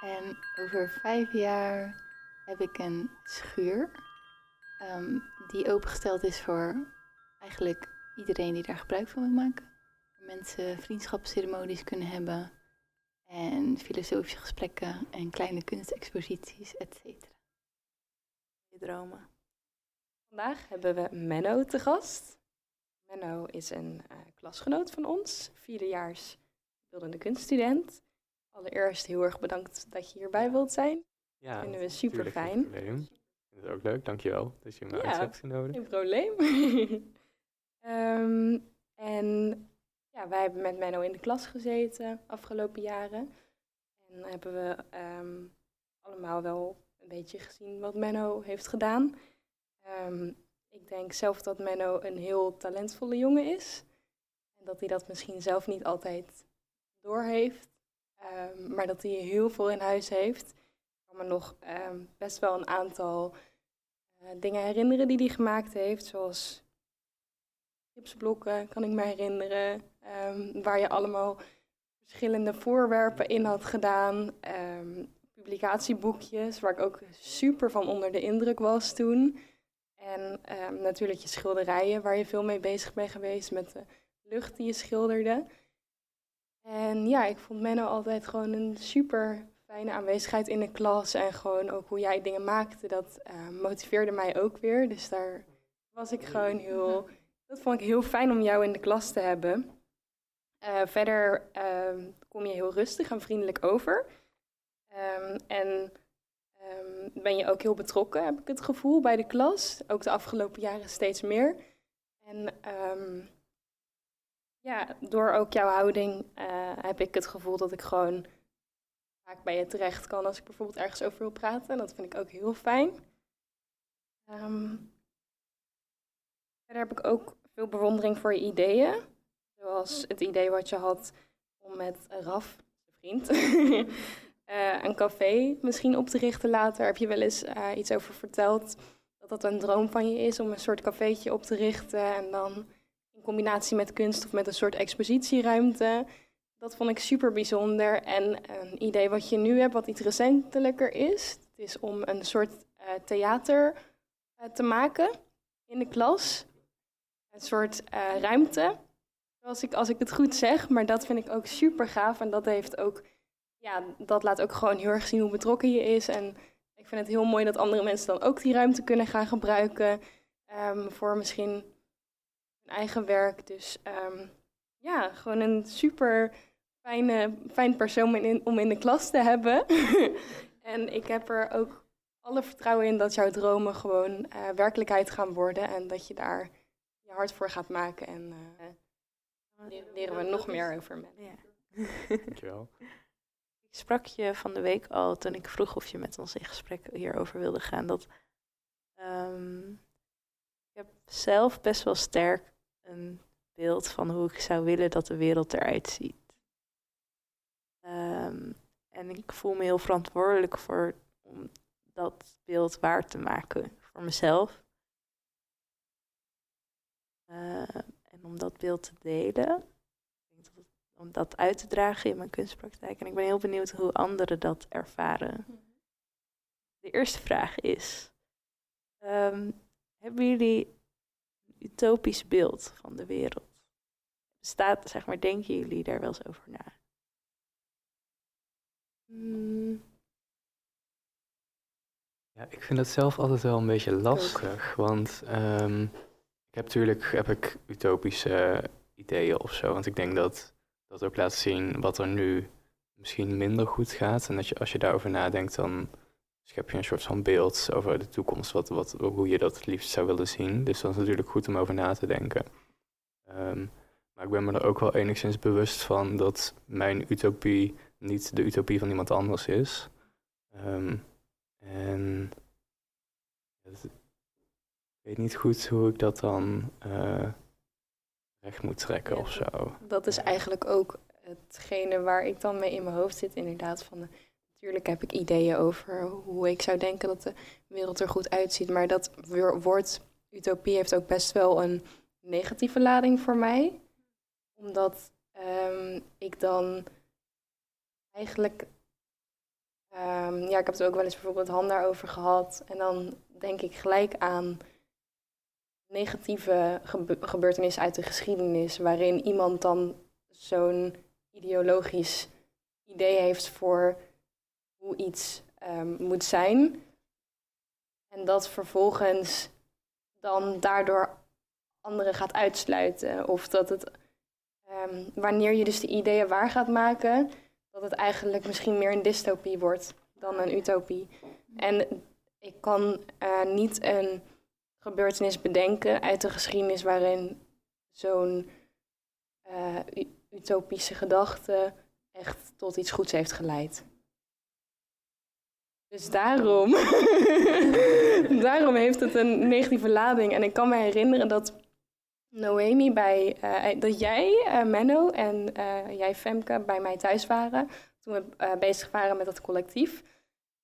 En over vijf jaar heb ik een schuur ehm, die opengesteld is voor eigenlijk iedereen die daar gebruik van wil maken. Mensen vriendschapsceremonies kunnen hebben en filosofische gesprekken en kleine kunstexposities, et cetera. Je dromen. Vandaag hebben we Menno te gast. Menno is een eh, klasgenoot van ons, vierdejaars beeldende kunststudent. Allereerst heel erg bedankt dat je hierbij wilt zijn. Ja, dat vinden we super fijn. vind het ook leuk, dankjewel dat je me uit Ja, hebt genodigd. geen probleem. Ehm, en ja, wij hebben met Menno in de klas gezeten afgelopen jaren. En hebben we ehm, allemaal wel een beetje gezien wat Menno heeft gedaan. Ehm, ik denk zelf dat Menno een heel talentvolle jongen is. En dat hij dat misschien zelf niet altijd doorheeft. Ehm, maar dat hij heel veel in huis heeft. Ik kan me nog ehm, best wel een aantal eh, dingen herinneren die hij gemaakt heeft. Zoals gipsblokken, kan ik me herinneren. waar je allemaal verschillende voorwerpen in had gedaan. publicatieboekjes, waar ik ook super van onder de indruk was toen. En ehm, natuurlijk je schilderijen, waar je veel mee bezig bent geweest met de lucht die je schilderde. En ja, ik vond Menno altijd gewoon een super fijne aanwezigheid in de klas. En gewoon ook hoe jij dingen maakte, dat eh, motiveerde mij ook weer. Dus daar was ik gewoon heel... Dat vond ik heel fijn om jou in de klas te hebben. Eh, verder ehm, kom je heel rustig en vriendelijk over. Ehm, en ehm, ben je ook heel betrokken, heb ik het gevoel, bij de klas. Ook de afgelopen jaren steeds meer. En ehm, ja, door ook jouw houding eh, heb ik het gevoel dat ik gewoon vaak bij je terecht kan als ik bijvoorbeeld ergens over wil praten. En dat vind ik ook heel fijn. Ehm, verder heb ik ook veel bewondering voor je ideeën. Zoals het idee wat je had om met Raf, je vriend, eh, een café misschien op te richten later. Heb je wel eens eh, iets over verteld dat dat een droom van je is om een soort cafeetje op te richten en dan in combinatie met kunst of met een soort expositieruimte. Dat vond ik super bijzonder. En een idee wat je nu hebt, wat iets recentelijker is, het is om een soort eh, theater te maken in de klas. Een soort ruimte, als ik, als ik het goed zeg. Maar dat vind ik ook super gaaf. En dat heeft ook, ja, dat laat ook gewoon heel erg zien hoe betrokken je is. En ik vind het heel mooi dat andere mensen dan ook die ruimte kunnen gaan gebruiken. ehm, voor misschien hun eigen werk. Dus ehm, ja, gewoon een super fijne, fijn persoon om in, om in de klas te hebben. en ik heb er ook alle vertrouwen in dat jouw dromen gewoon eh, werkelijkheid gaan worden. En dat je daar je hart voor gaat maken. En eh, le- leren we nog meer over mensen. Dankjewel. Sprak je van de week al toen ik vroeg of je met ons in gesprek hierover wilde gaan. Dat ehm, ik heb zelf best wel sterk een beeld van hoe ik zou willen dat de wereld eruit ziet. Ehm, en ik voel me heel verantwoordelijk voor om dat beeld waar te maken voor mezelf. Eh, en om dat beeld te delen. Ik denk dat het- om dat uit te dragen in mijn kunstpraktijk. En ik ben heel benieuwd hoe anderen dat ervaren. De eerste vraag is: Ehm, hebben jullie een utopisch beeld van de wereld? Bestaat, zeg maar, denken jullie daar wel eens over na? Mm. Ja, ik vind dat zelf altijd wel een beetje lastig. Want ehm, ik heb natuurlijk heb ik utopische ideeën of zo. Want ik denk dat dat ook laat zien wat er nu misschien minder goed gaat. En dat je, als je daarover nadenkt, dan schep je een soort van beeld over de toekomst, wat, wat, hoe je dat het liefst zou willen zien. Dus dat is natuurlijk goed om over na te denken. Ehm, maar ik ben me er ook wel enigszins bewust van dat mijn utopie niet de utopie van iemand anders is. Ehm, en ik weet niet goed hoe ik dat dan uh, moet trekken of zo. Dat is eigenlijk ook hetgene waar ik dan mee in mijn hoofd zit, inderdaad. Van natuurlijk heb ik ideeën over hoe ik zou denken dat de wereld er goed uitziet. Maar dat woord utopie heeft ook best wel een negatieve lading voor mij. Omdat um, ik dan eigenlijk. Um, ja, ik heb het ook wel eens bijvoorbeeld Han daarover gehad. En dan denk ik gelijk aan negatieve gebeurtenissen uit de geschiedenis. Waarin iemand dan zo'n ideologisch idee heeft voor hoe iets um, moet zijn. En dat vervolgens dan daardoor anderen gaat uitsluiten. Of dat het, um, wanneer je dus de ideeën waar gaat maken, dat het eigenlijk misschien meer een dystopie wordt dan een utopie. En ik kan uh, niet een gebeurtenis bedenken uit de geschiedenis waarin zo'n uh, utopische gedachte echt tot iets goeds heeft geleid. Dus daarom, daarom heeft het een negatieve lading. En ik kan me herinneren dat Noemi bij, uh, dat jij, uh, Menno en jij Femke bij mij thuis waren. Toen we bezig waren met dat collectief.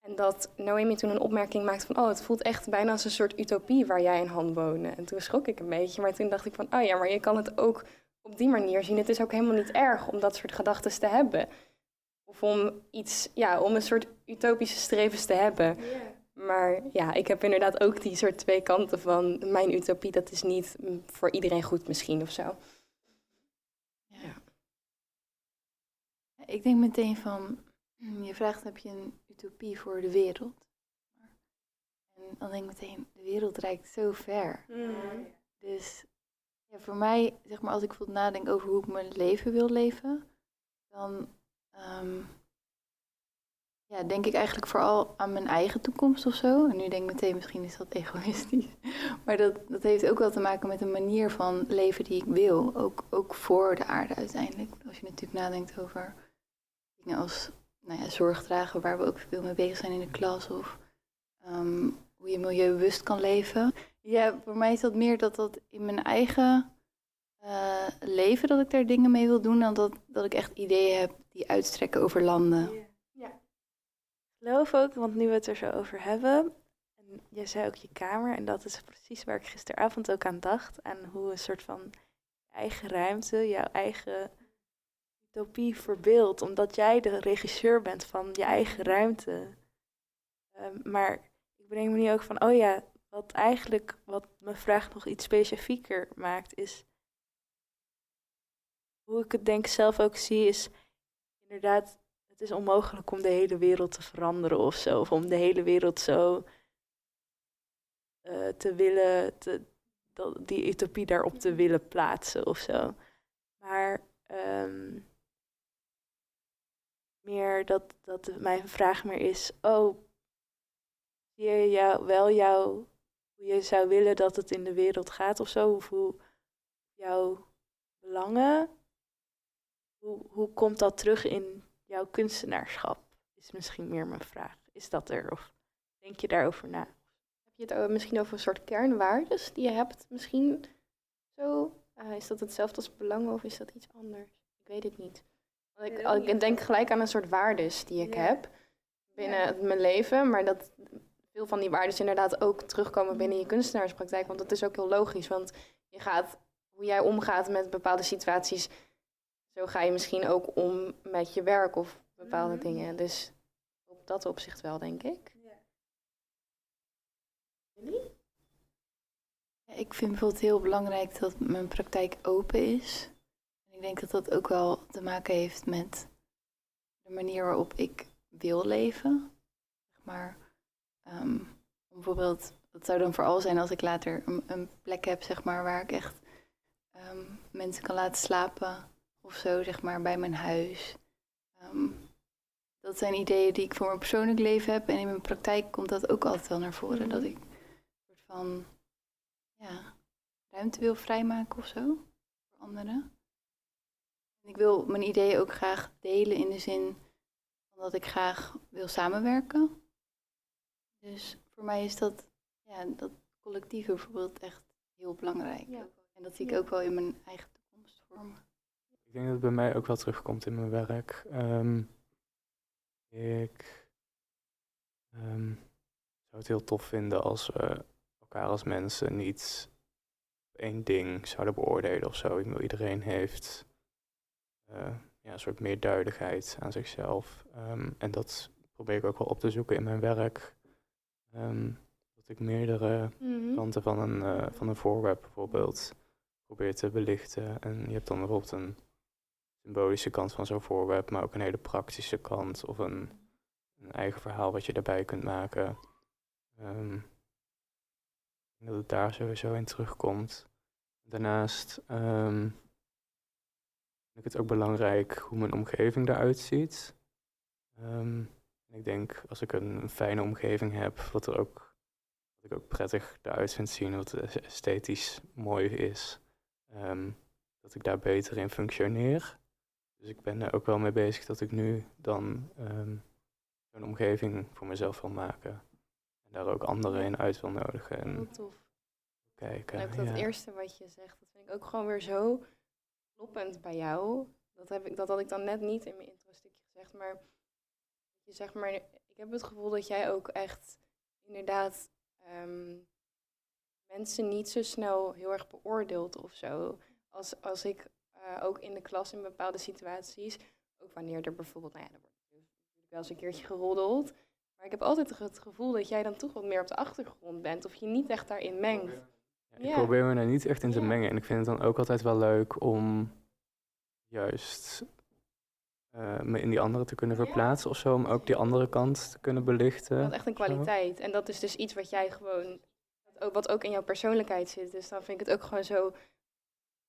En dat Noemi toen een opmerking maakte van... oh, het voelt echt bijna als een soort utopie waar jij en Han wonen. En toen schrok ik een beetje. Maar toen dacht ik van, oh ja, maar je kan het ook op die manier zien. Het is ook helemaal niet erg om dat soort gedachten te hebben. Of om iets, ja, om een soort utopische strevens te hebben. Maar ja, ik heb inderdaad ook die soort twee kanten van mijn utopie. Dat is niet voor iedereen goed misschien of zo. Ja. Ik denk meteen van, je vraagt heb je een utopie voor de wereld? En dan denk ik meteen, de wereld reikt zo ver. Mm. Dus ja, voor mij, zeg maar, als ik bijvoorbeeld nadenk over hoe ik mijn leven wil leven, dan um, ja, denk ik eigenlijk vooral aan mijn eigen toekomst of zo. En nu denk ik meteen, misschien is dat egoïstisch. Maar dat, dat heeft ook wel te maken met een manier van leven die ik wil. Ook, ook voor de aarde uiteindelijk. Als je natuurlijk nadenkt over dingen als nou ja, zorg dragen, waar we ook veel mee bezig zijn in de klas. Of um, hoe je milieubewust kan leven. Ja, voor mij is dat meer dat dat in mijn eigen uh, leven, dat ik daar dingen mee wil doen, dan dat, dat ik echt ideeën heb die uitstrekken over landen. Ja. Ik geloof ook, want nu we het er zo over hebben, en jij zei ook je kamer, en dat is precies waar ik gisteravond ook aan dacht, aan hoe een soort van eigen ruimte, jouw eigen utopie verbeeldt, omdat jij de regisseur bent van je eigen ruimte. Um, maar ik breng me nu ook van, oh ja, wat eigenlijk, wat mijn vraag nog iets specifieker maakt, is hoe ik het denk zelf ook zie, is inderdaad, het is onmogelijk om de hele wereld te veranderen of zo. Of om de hele wereld zo uh, te willen, te, die utopie daarop te willen plaatsen of zo. Maar um, meer dat, dat mijn vraag meer is, oh, zie je jou, wel jou, hoe je zou willen dat het in de wereld gaat of zo? Of hoe jouw belangen hoe, hoe komt dat terug in jouw kunstenaarschap? Is misschien meer mijn vraag. Is dat er? Of denk je daarover na? Heb je het misschien over een soort kernwaardes die je hebt? Misschien zo? Uh, is dat hetzelfde als belangen of is dat iets anders? Ik weet het niet. Ik, ik denk gelijk aan een soort waardes die ik heb binnen mijn leven, maar dat veel van die waarden inderdaad ook terugkomen binnen je kunstenaarspraktijk. Want dat is ook heel logisch, want je gaat, hoe jij omgaat met bepaalde situaties, zo ga je misschien ook om met je werk of bepaalde mhm. dingen. Dus op dat opzicht wel, denk ik. Ja. Jullie? Ik vind bijvoorbeeld heel belangrijk dat mijn praktijk open is. Denk dat dat ook wel te maken heeft met de manier waarop ik wil leven. Zeg maar, ehm, bijvoorbeeld, dat zou dan vooral zijn als ik later een, een plek heb, zeg maar, waar ik echt ehm, mensen kan laten slapen of zo, zeg maar, bij mijn huis. Ehm, dat zijn ideeën die ik voor mijn persoonlijk leven heb. En in mijn praktijk komt dat ook altijd wel naar voren. Dat ik een soort van ja, ruimte wil vrijmaken of zo voor anderen. Ik wil mijn ideeën ook graag delen in de zin van dat ik graag wil samenwerken. Dus voor mij is dat, ja, dat collectieve bijvoorbeeld echt heel belangrijk. En dat zie ik ook wel in mijn eigen toekomst vormen. Ik denk dat het bij mij ook wel terugkomt in mijn werk. Ehm, ik ehm, zou het heel tof vinden als we elkaar als mensen niet op één ding zouden beoordelen of zo. Ik bedoel, Iedereen heeft ja, een soort meer duidelijkheid aan zichzelf. Ehm, en dat probeer ik ook wel op te zoeken in mijn werk. Ehm, dat ik meerdere Mhm. kanten van een, eh, van een voorwerp bijvoorbeeld probeer te belichten. En je hebt dan bijvoorbeeld een symbolische kant van zo'n voorwerp, maar ook een hele praktische kant of een, een eigen verhaal wat je daarbij kunt maken. Ehm, ik denk dat het daar sowieso in terugkomt. Daarnaast vind ik het ook belangrijk hoe mijn omgeving eruit ziet. Ehm, ik denk als ik een, een fijne omgeving heb, wat er ook, wat ik ook prettig eruit vind zien, wat esthetisch mooi is, ehm, dat ik daar beter in functioneer. Dus ik ben er ook wel mee bezig dat ik nu dan ehm, zo'n omgeving voor mezelf wil maken. En daar ook anderen in uit wil nodigen. En Heel tof. kijken. En ook dat ja. eerste wat je zegt, dat vind ik ook gewoon weer zo bij jou. Dat, heb ik, dat had ik dan net niet in mijn intro-stukje gezegd, maar je zeg maar, ik heb het gevoel dat jij ook echt inderdaad ehm, mensen niet zo snel heel erg beoordeelt of zo. Als, als ik eh, ook in de klas in bepaalde situaties, ook wanneer er bijvoorbeeld, nou ja, er wordt wel eens een keertje geroddeld. Maar ik heb altijd het gevoel dat jij dan toch wat meer op de achtergrond bent of je niet echt daarin mengt. Ik probeer me daar niet echt in te mengen. En ik vind het dan ook altijd wel leuk om juist eh, me in die andere te kunnen verplaatsen of zo. Om ook die andere kant te kunnen belichten. Dat is echt een kwaliteit. En dat is dus iets wat jij gewoon, wat ook, wat ook in jouw persoonlijkheid zit. Dus dan vind ik het ook gewoon zo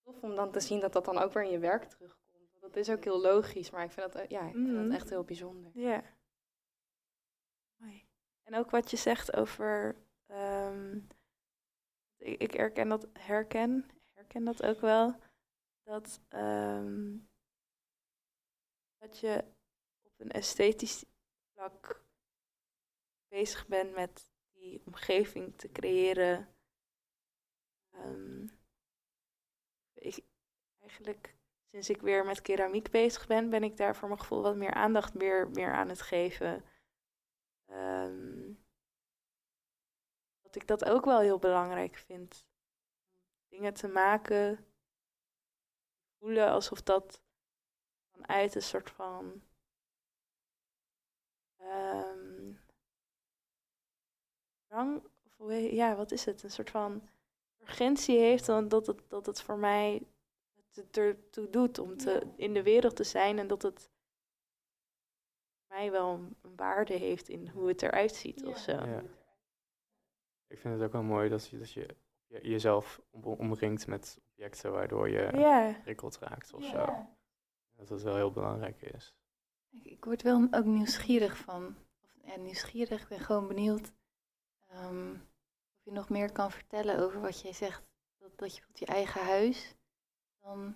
tof om dan te zien dat dat dan ook weer in je werk terugkomt. Want dat is ook heel logisch, maar ik vind dat, eh, ja, ik vind dat echt heel bijzonder. Ja. Mooi. En ook wat je zegt over. ehm, ik, ik herken dat, herken, herken dat ook wel. Dat, ehm, dat je op een esthetisch vlak bezig bent met die omgeving te creëren. Ehm, ik, eigenlijk sinds ik weer met keramiek bezig ben, ben ik daar voor mijn gevoel wat meer aandacht meer, meer aan het geven. Ehm, dat ik dat ook wel heel belangrijk vind. Dingen te maken, voelen alsof dat vanuit een soort van. ehm drang, of ja, wat is het? Een soort van urgentie heeft, dan dat het, dat het voor mij het ertoe doet om te, in de wereld te zijn en dat het voor mij wel een, een waarde heeft in hoe het eruit ziet of zo. Ja. Ik vind het ook wel mooi dat je, dat je je- jezelf om- omringt met objecten waardoor je Ja. prikkeld raakt of zo. Dat dat wel heel belangrijk is. Ik, ik word wel ook nieuwsgierig van. Of, ja, nieuwsgierig, ik ben gewoon benieuwd ehm, of je nog meer kan vertellen over wat jij zegt. Dat, dat je bijvoorbeeld je eigen huis, dan...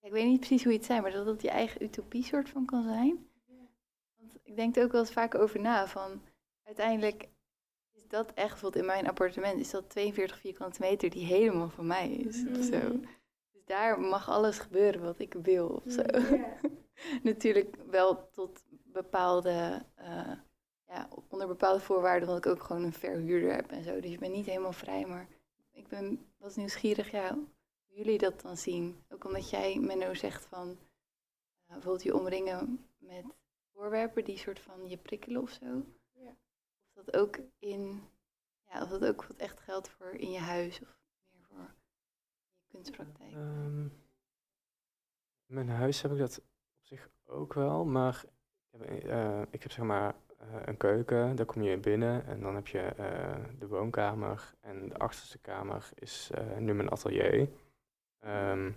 Ja, ik weet niet precies hoe je het zei, maar dat het je eigen utopie soort van kan zijn. Want ik denk er ook wel eens vaak over na van... Uiteindelijk dat echt, bijvoorbeeld in mijn appartement, is dat 42 vierkante meter die helemaal van mij is. Zo. Mhm. Dus daar mag alles gebeuren wat ik wil of zo. Natuurlijk wel tot bepaalde, eh, ja, onder bepaalde voorwaarden, omdat ik ook gewoon een verhuurder heb en zo. Dus je bent niet helemaal vrij, maar ik ben was nieuwsgierig, ja, hoe jullie dat dan zien. Ook omdat jij, Menno, zegt van, eh, bijvoorbeeld je omringen met voorwerpen die soort van je prikkelen of zo. Dat ook in ja, of dat ook wat echt geldt voor in je huis of meer voor je kunstpraktijk. Ehm, mijn huis heb ik dat op zich ook wel, maar ik heb, eh, ik heb zeg maar eh, een keuken, daar kom je binnen en dan heb je eh, de woonkamer en de achterste kamer is nu mijn atelier. Ehm,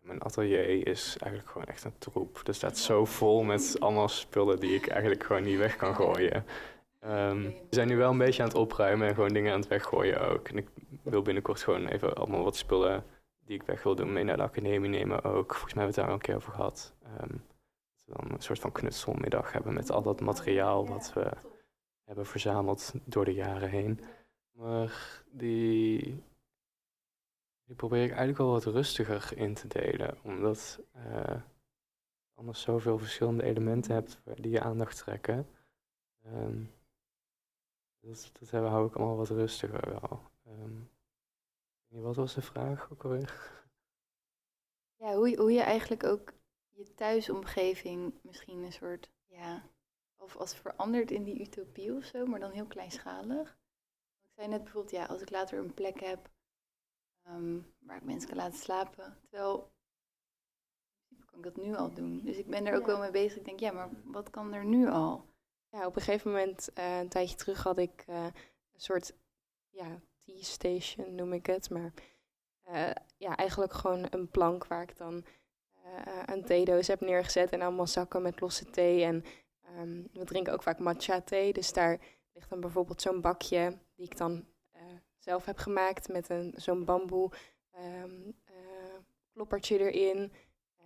mijn atelier is eigenlijk gewoon echt een troep. Er staat zo vol met allemaal spullen die ik eigenlijk gewoon niet weg kan gooien. Ehm, we zijn nu wel een beetje aan het opruimen en gewoon dingen aan het weggooien ook. En ik wil binnenkort gewoon even allemaal wat spullen die ik weg wil doen mee naar de academie nemen ook. Volgens mij hebben we het daar al een keer over gehad. Ehm, dat we dan een soort van knutselmiddag hebben met al dat materiaal wat we hebben verzameld door de jaren heen. Maar die, die probeer ik eigenlijk wel wat rustiger in te delen. Omdat eh anders zoveel verschillende elementen hebt die je aandacht trekken. Ehm, dat, dat hebben- hou ik allemaal wat rustiger wel. Ehm, ik weet niet, wat was de vraag ook alweer? Ja, hoe, je- hoe je eigenlijk ook je thuisomgeving misschien een soort, ja, of als verandert in die utopie of zo, maar dan heel kleinschalig. Ik zei net bijvoorbeeld, ja, als ik later een plek heb ehm, waar ik mensen kan laten slapen, terwijl kan ik dat nu al doen. Dus ik ben er ook wel mee bezig. Ik denk, ja, maar wat kan er nu al? Ja, op een gegeven moment, eh, een tijdje terug, had ik eh, een soort ja, tea station, noem ik het. Maar eh, ja, eigenlijk gewoon een plank waar ik dan een theedoos heb neergezet en allemaal zakken met losse thee. En ehm, we drinken ook vaak matcha thee, dus daar ligt dan bijvoorbeeld zo'n bakje die ik dan zelf heb gemaakt met een, zo'n bamboe ehm, eh, kloppertje erin.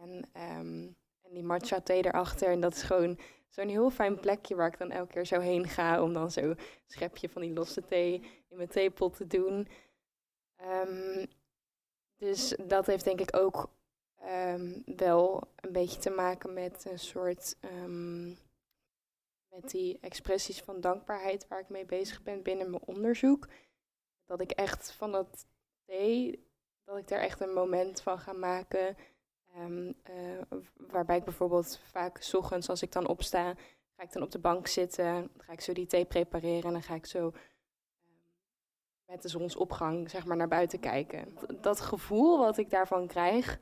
En, en die matcha thee erachter. En dat is gewoon zo'n heel fijn plekje waar ik dan elke keer zo heen ga om dan zo'n schepje van die losse thee in mijn theepot te doen. Ehm, dus dat heeft denk ik ook ehm, wel een beetje te maken met een soort ehm, met die expressies van dankbaarheid waar ik mee bezig ben binnen mijn onderzoek. Dat ik echt van dat thee, dat ik daar echt een moment van ga maken. Ehm, eh, waarbij ik bijvoorbeeld vaak 's ochtends als ik dan opsta, ga ik dan op de bank zitten, dan ga ik zo die thee prepareren en dan ga ik zo ehm, met de zonsopgang zeg maar naar buiten kijken. Dat gevoel wat ik daarvan krijg,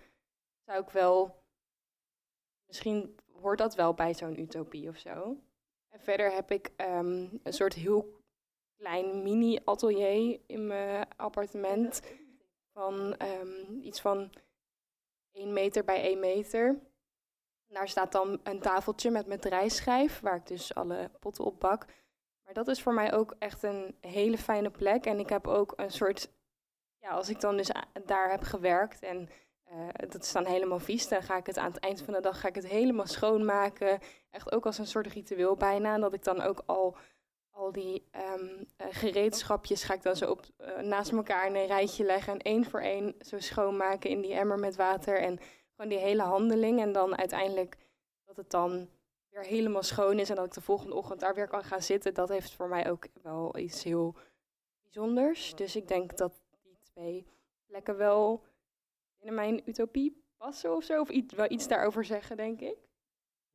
zou ik wel, misschien hoort dat wel bij zo'n utopie of zo. En verder heb ik ehm, een soort heel klein mini-atelier in mijn appartement van iets van 1 meter bij 1 meter. Daar staat dan een tafeltje met mijn draaischijf, waar ik dus alle potten op bak. Maar dat is voor mij ook echt een hele fijne plek. En ik heb ook een soort, ja, als ik dan dus daar heb gewerkt en eh, dat is dan helemaal vies, dan ga ik het aan het eind van de dag ga ik het helemaal schoonmaken. Echt ook als een soort ritueel bijna. Dat ik dan ook al, al die ehm, eh, gereedschapjes ga ik dan zo op, eh, naast elkaar in een rijtje leggen. En één voor één zo schoonmaken in die emmer met water. En gewoon die hele handeling. En dan uiteindelijk dat het dan weer helemaal schoon is. En dat ik de volgende ochtend daar weer kan gaan zitten. Dat heeft voor mij ook wel iets heel bijzonders. Dus ik denk dat die twee plekken wel binnen mijn utopie passen of zo. Of iets, wel iets daarover zeggen, denk ik.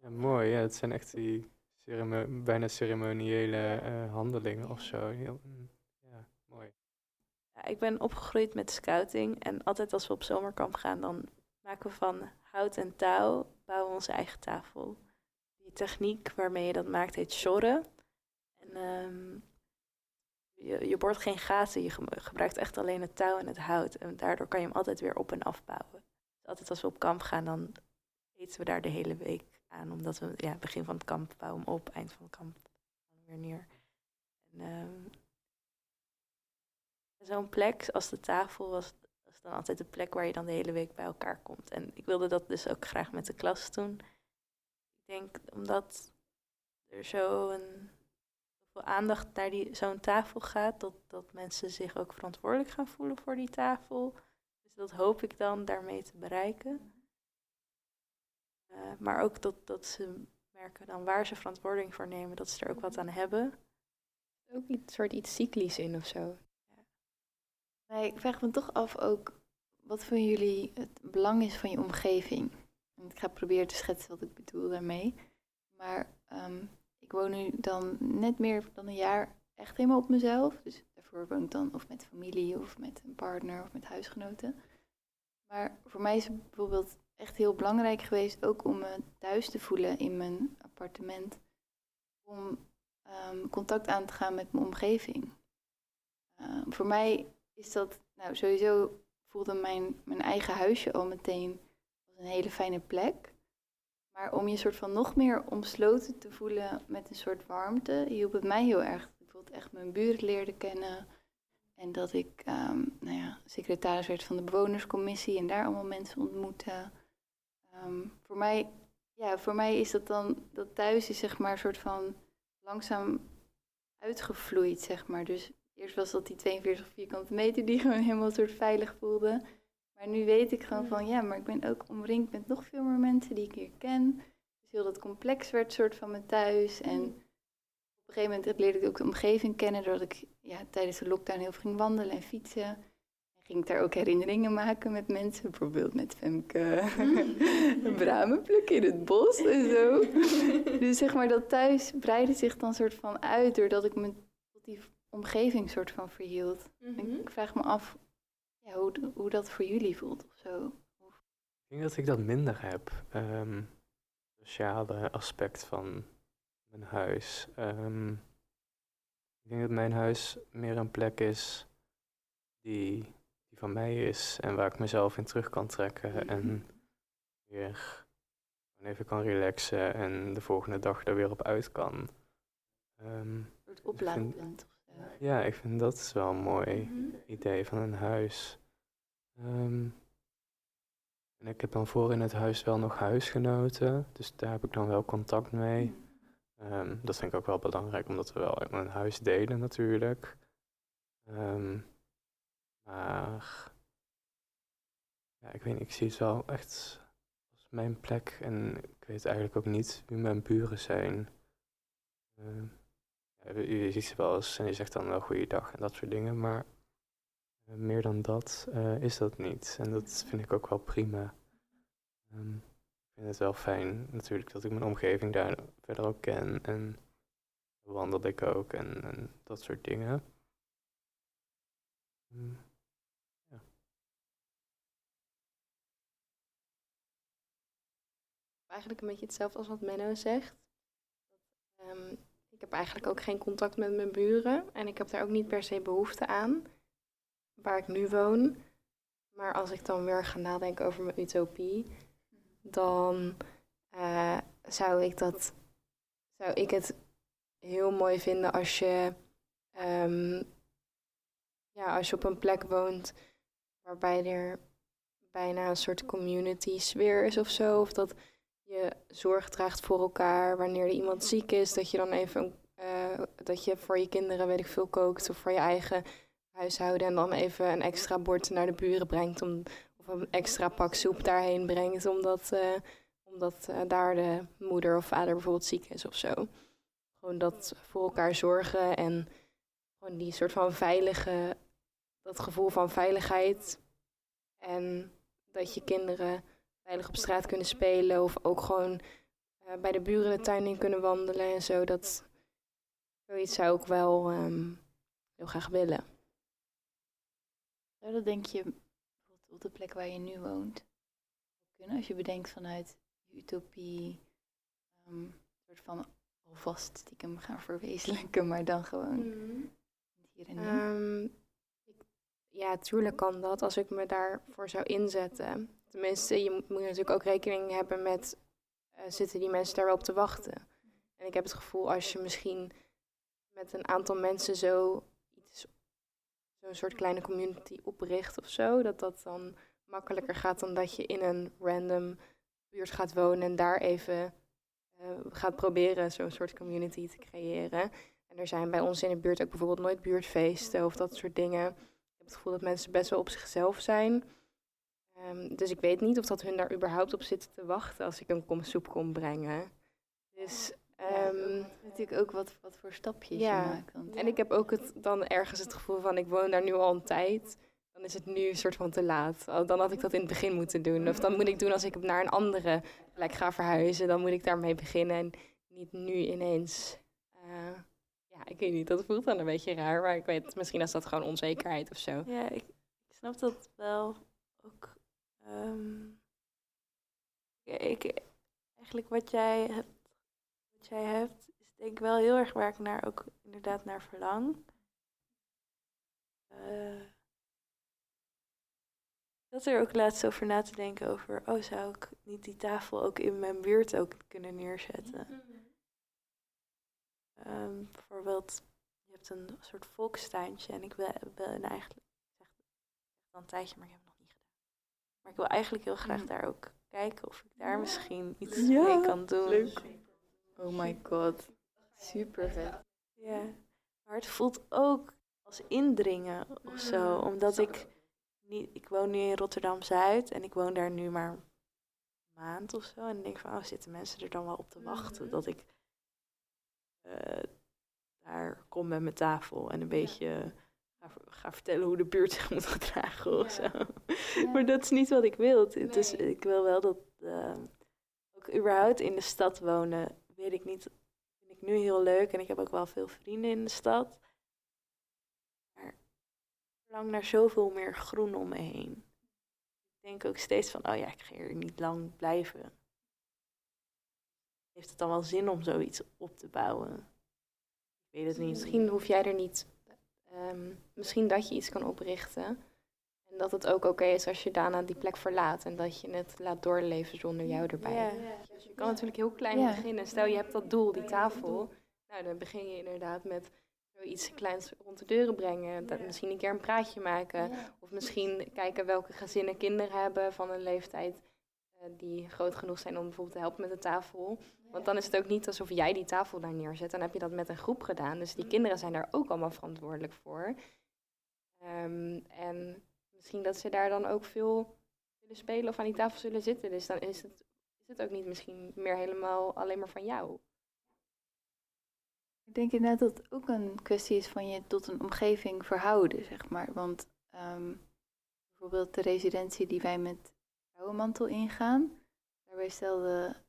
Ja, mooi. Ja, het zijn echt die bijna ceremoniële eh, handelingen of zo. Heel, mm, ja, mooi. Ja, ik ben opgegroeid met scouting en altijd als we op zomerkamp gaan, dan maken we van hout en touw, bouwen we onze eigen tafel. Die techniek waarmee je dat maakt heet sjorren. En ehm, je, je boort geen gaten, je ge- gebruikt echt alleen het touw en het hout. En daardoor kan je hem altijd weer op en afbouwen. Dus altijd als we op kamp gaan, dan eten we daar de hele week aan. Omdat we, ja, begin van het kamp bouwen op, eind van het kamp weer neer. En, ehm, Zo'n plek als de tafel was, was dan altijd de plek waar je dan de hele week bij elkaar komt. En ik wilde dat dus ook graag met de klas doen. Ik denk omdat er zo een, zoveel aandacht naar die, zo'n tafel gaat, dat, dat mensen zich ook verantwoordelijk gaan voelen voor die tafel. Dus dat hoop ik dan daarmee te bereiken. Eh, maar ook dat, dat ze merken dan waar ze verantwoording voor nemen, dat ze er ook wat aan hebben. Ook iets soort iets cyclisch in of zo. Nee, ik vraag me toch af ook wat voor jullie het belang is van je omgeving. En ik ga proberen te schetsen wat ik bedoel daarmee. Maar ehm, ik woon nu dan net meer dan een jaar echt helemaal op mezelf. Dus daarvoor woon ik dan of met familie of met een partner of met huisgenoten. Maar voor mij is bijvoorbeeld echt heel belangrijk geweest, ook om me thuis te voelen in mijn appartement. Om ehm, contact aan te gaan met mijn omgeving. Ehm, voor mij is dat, nou sowieso voelde mijn, mijn eigen huisje al meteen een hele fijne plek. Maar om je soort van nog meer omsloten te voelen met een soort warmte, hielp het mij heel erg. Ik bijvoorbeeld echt mijn buren leerde kennen. En dat ik ehm, nou ja, secretaris werd van de bewonerscommissie en daar allemaal mensen ontmoette. Ehm, voor, mij, ja, voor mij is dat dan, dat thuis is zeg maar een soort van langzaam uitgevloeid, zeg maar. Dus eerst was dat die 42 vierkante meter die gewoon helemaal soort veilig voelde. Maar nu weet ik gewoon van, ja, maar ik ben ook omringd met nog veel meer mensen die ik hier ken. Dus heel dat complex werd soort van mijn thuis. En op een gegeven moment leerde ik ook de omgeving kennen, doordat ik ja, tijdens de lockdown heel veel ging wandelen en fietsen. Ging ik daar ook herinneringen maken met mensen, bijvoorbeeld met Femke, bramen plukken in het bos en zo. dus zeg maar, dat thuis breidde zich dan soort van uit, doordat ik me tot die omgeving soort van verhield. En ik vraag me af ja, hoe, hoe dat voor jullie voelt of zo. Ik denk dat ik dat minder heb. Ehm sociale aspect van mijn huis. Ehm, ik denk dat mijn huis meer een plek is die, die van mij is en waar ik mezelf in terug kan trekken en weer even kan relaxen en de volgende dag er weer op uit kan. Ehm, ik vind- oplaadpunt ja, ik vind dat is wel een mooi idee van een huis. Ehm, en ik heb dan voor in het huis wel nog huisgenoten, dus daar heb ik dan wel contact mee. Ehm, dat vind ik ook wel belangrijk, omdat we wel een huis delen natuurlijk. Ehm, maar ja, ik weet niet, ik zie het wel echt als mijn plek en ik weet eigenlijk ook niet wie mijn buren zijn. Ehm, ja, je, ziet ze wel eens en je zegt dan wel goeiedag en dat soort dingen, maar eh, meer dan dat eh, is dat niet. En dat vind ik ook wel prima. Ehm, ik vind het wel fijn natuurlijk dat ik mijn omgeving daar verder ook ken en wandel ik ook en, en dat soort dingen. Ehm, Eigenlijk een beetje hetzelfde als wat Menno zegt. Ehm, ik heb eigenlijk ook geen contact met mijn buren en ik heb daar ook niet per se behoefte aan, waar ik nu woon. Maar als ik dan weer ga nadenken over mijn utopie, dan eh, zou ik dat, zou ik het heel mooi vinden als je, ehm, ja, als je op een plek woont waarbij er bijna een soort community sfeer is of zo, of dat je zorg draagt voor elkaar. Wanneer er iemand ziek is, dat je dan even eh, dat je voor je kinderen, weet ik veel, kookt of voor je eigen huishouden en dan even een extra bord naar de buren brengt om, of een extra pak soep daarheen brengt, omdat, eh, omdat eh, daar de moeder of vader bijvoorbeeld ziek is of zo. Gewoon dat voor elkaar zorgen en gewoon die soort van veilige, dat gevoel van veiligheid en dat je kinderen veilig op straat kunnen spelen of ook gewoon eh, bij de buren de tuin in kunnen wandelen en zo. Dat, zoiets zou ik wel ehm, heel graag willen. Zou dat denk je bijvoorbeeld op de plek waar je nu woont kunnen? Als je bedenkt vanuit utopie, een soort van alvast stiekem gaan verwezenlijken, maar dan gewoon hier en nu. Ehm, ja, tuurlijk kan dat als ik me daarvoor zou inzetten. Tenminste, je moet, natuurlijk ook rekening hebben met eh, zitten die mensen daar wel op te wachten. En ik heb het gevoel als je misschien met een aantal mensen zo zo'n soort kleine community opricht of zo, dat dat dan makkelijker gaat dan dat je in een random buurt gaat wonen en daar even eh, gaat proberen zo'n soort community te creëren. En er zijn bij ons in de buurt ook bijvoorbeeld nooit buurtfeesten of dat soort dingen. Ik heb het gevoel dat mensen best wel op zichzelf zijn. Ehm, dus ik weet niet of dat hun daar überhaupt op zitten te wachten als ik een kom soep kom brengen. Dus ehm, natuurlijk ook wat, wat voor stapjes ja. je maakt. Want En ik heb ook het, dan ergens het gevoel van ik woon daar nu al een tijd. Dan is het nu een soort van te laat. Dan had ik dat in het begin moeten doen. Of dan moet ik doen als ik naar een andere plek ga verhuizen. Dan moet ik daarmee beginnen en niet nu ineens. eh, ja, Ja, ik weet niet, dat voelt dan een beetje raar, maar ik weet, misschien is dat gewoon onzekerheid of zo. Ja, ik, ik snap dat wel ook. Ehm, ja, ik, eigenlijk wat jij hebt, wat jij hebt, is denk ik wel heel erg waar ik naar ook inderdaad naar verlang. Eh, ik zat er ook laatst over na te denken over, oh, zou ik niet die tafel ook in mijn buurt ook kunnen neerzetten? Ehm, bijvoorbeeld, je hebt een soort volkstuintje en ik wil, ben eigenlijk, ik zeg al een tijdje, maar ik heb het nog niet gedaan. Maar ik wil eigenlijk heel graag daar ook kijken of ik daar misschien iets Ja, mee kan doen. leuk. Oh my god, super vet. Ja, maar het voelt ook als indringen of zo, omdat ik niet, ik woon nu in Rotterdam Zuid en ik woon daar nu maar een maand of zo. En ik denk van, oh, zitten mensen er dan wel op te wachten dat ik eh, daar kom met mijn tafel en een beetje ga, vertellen hoe de buurt zich moet gedragen of zo. Maar dat is niet wat ik wil. Het is, ik wil wel dat, eh, ook überhaupt in de stad wonen, weet ik niet, vind ik nu heel leuk en ik heb ook wel veel vrienden in de stad. Maar ik verlang naar zoveel meer groen om me heen. Ik denk ook steeds van, oh ja, ik ga hier niet lang blijven. Heeft het dan wel zin om zoiets op te bouwen? Ik weet het niet. Misschien hoef jij er niet, ehm, misschien dat je iets kan oprichten. En dat het ook oké is als je daarna die plek verlaat en dat je het laat doorleven zonder jou erbij. Dus je kan natuurlijk heel klein beginnen. Stel je hebt dat doel, die tafel. Nou, dan begin je inderdaad met zoiets kleins rond de deuren brengen. Dat, misschien een keer een praatje maken. Of misschien kijken welke gezinnen kinderen hebben van een leeftijd eh, die groot genoeg zijn om bijvoorbeeld te helpen met de tafel. Want dan is het ook niet alsof jij die tafel daar neerzet. Dan heb je dat met een groep gedaan. Dus die kinderen zijn daar ook allemaal verantwoordelijk voor. Ehm, en misschien dat ze daar dan ook veel willen spelen of aan die tafel zullen zitten. Dus dan is het, is het ook niet misschien meer helemaal alleen maar van jou. Ik denk inderdaad dat het ook een kwestie is van je tot een omgeving verhouden, zeg maar. Want ehm, bijvoorbeeld de residentie die wij met Vrouwenmantel ingaan, daarbij stelde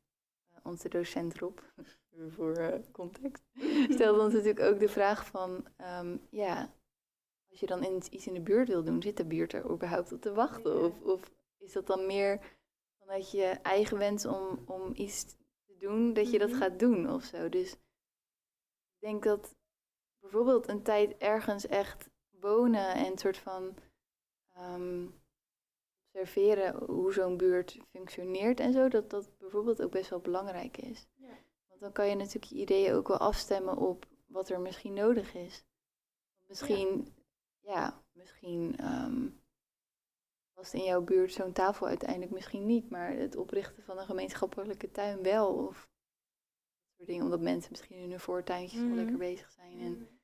onze docent Rob, voor eh, context, stelde ons natuurlijk ook de vraag van, ehm, ja, als je dan in- iets in de buurt wil doen, zit de buurt er überhaupt op te wachten? Of, of is dat dan meer vanuit je eigen wens om, om iets te doen, dat je dat gaat doen of zo? Dus ik denk dat bijvoorbeeld een tijd ergens echt wonen en een soort van ehm, observeren hoe zo'n buurt functioneert en zo, dat dat bijvoorbeeld ook best wel belangrijk is. Want dan kan je natuurlijk je ideeën ook wel afstemmen op wat er misschien nodig is. Misschien, ja, misschien ehm, past in jouw buurt zo'n tafel uiteindelijk misschien niet, maar het oprichten van een gemeenschappelijke tuin wel. Of dat soort dingen, omdat mensen misschien in hun voortuintjes wel Mhm. lekker bezig zijn. En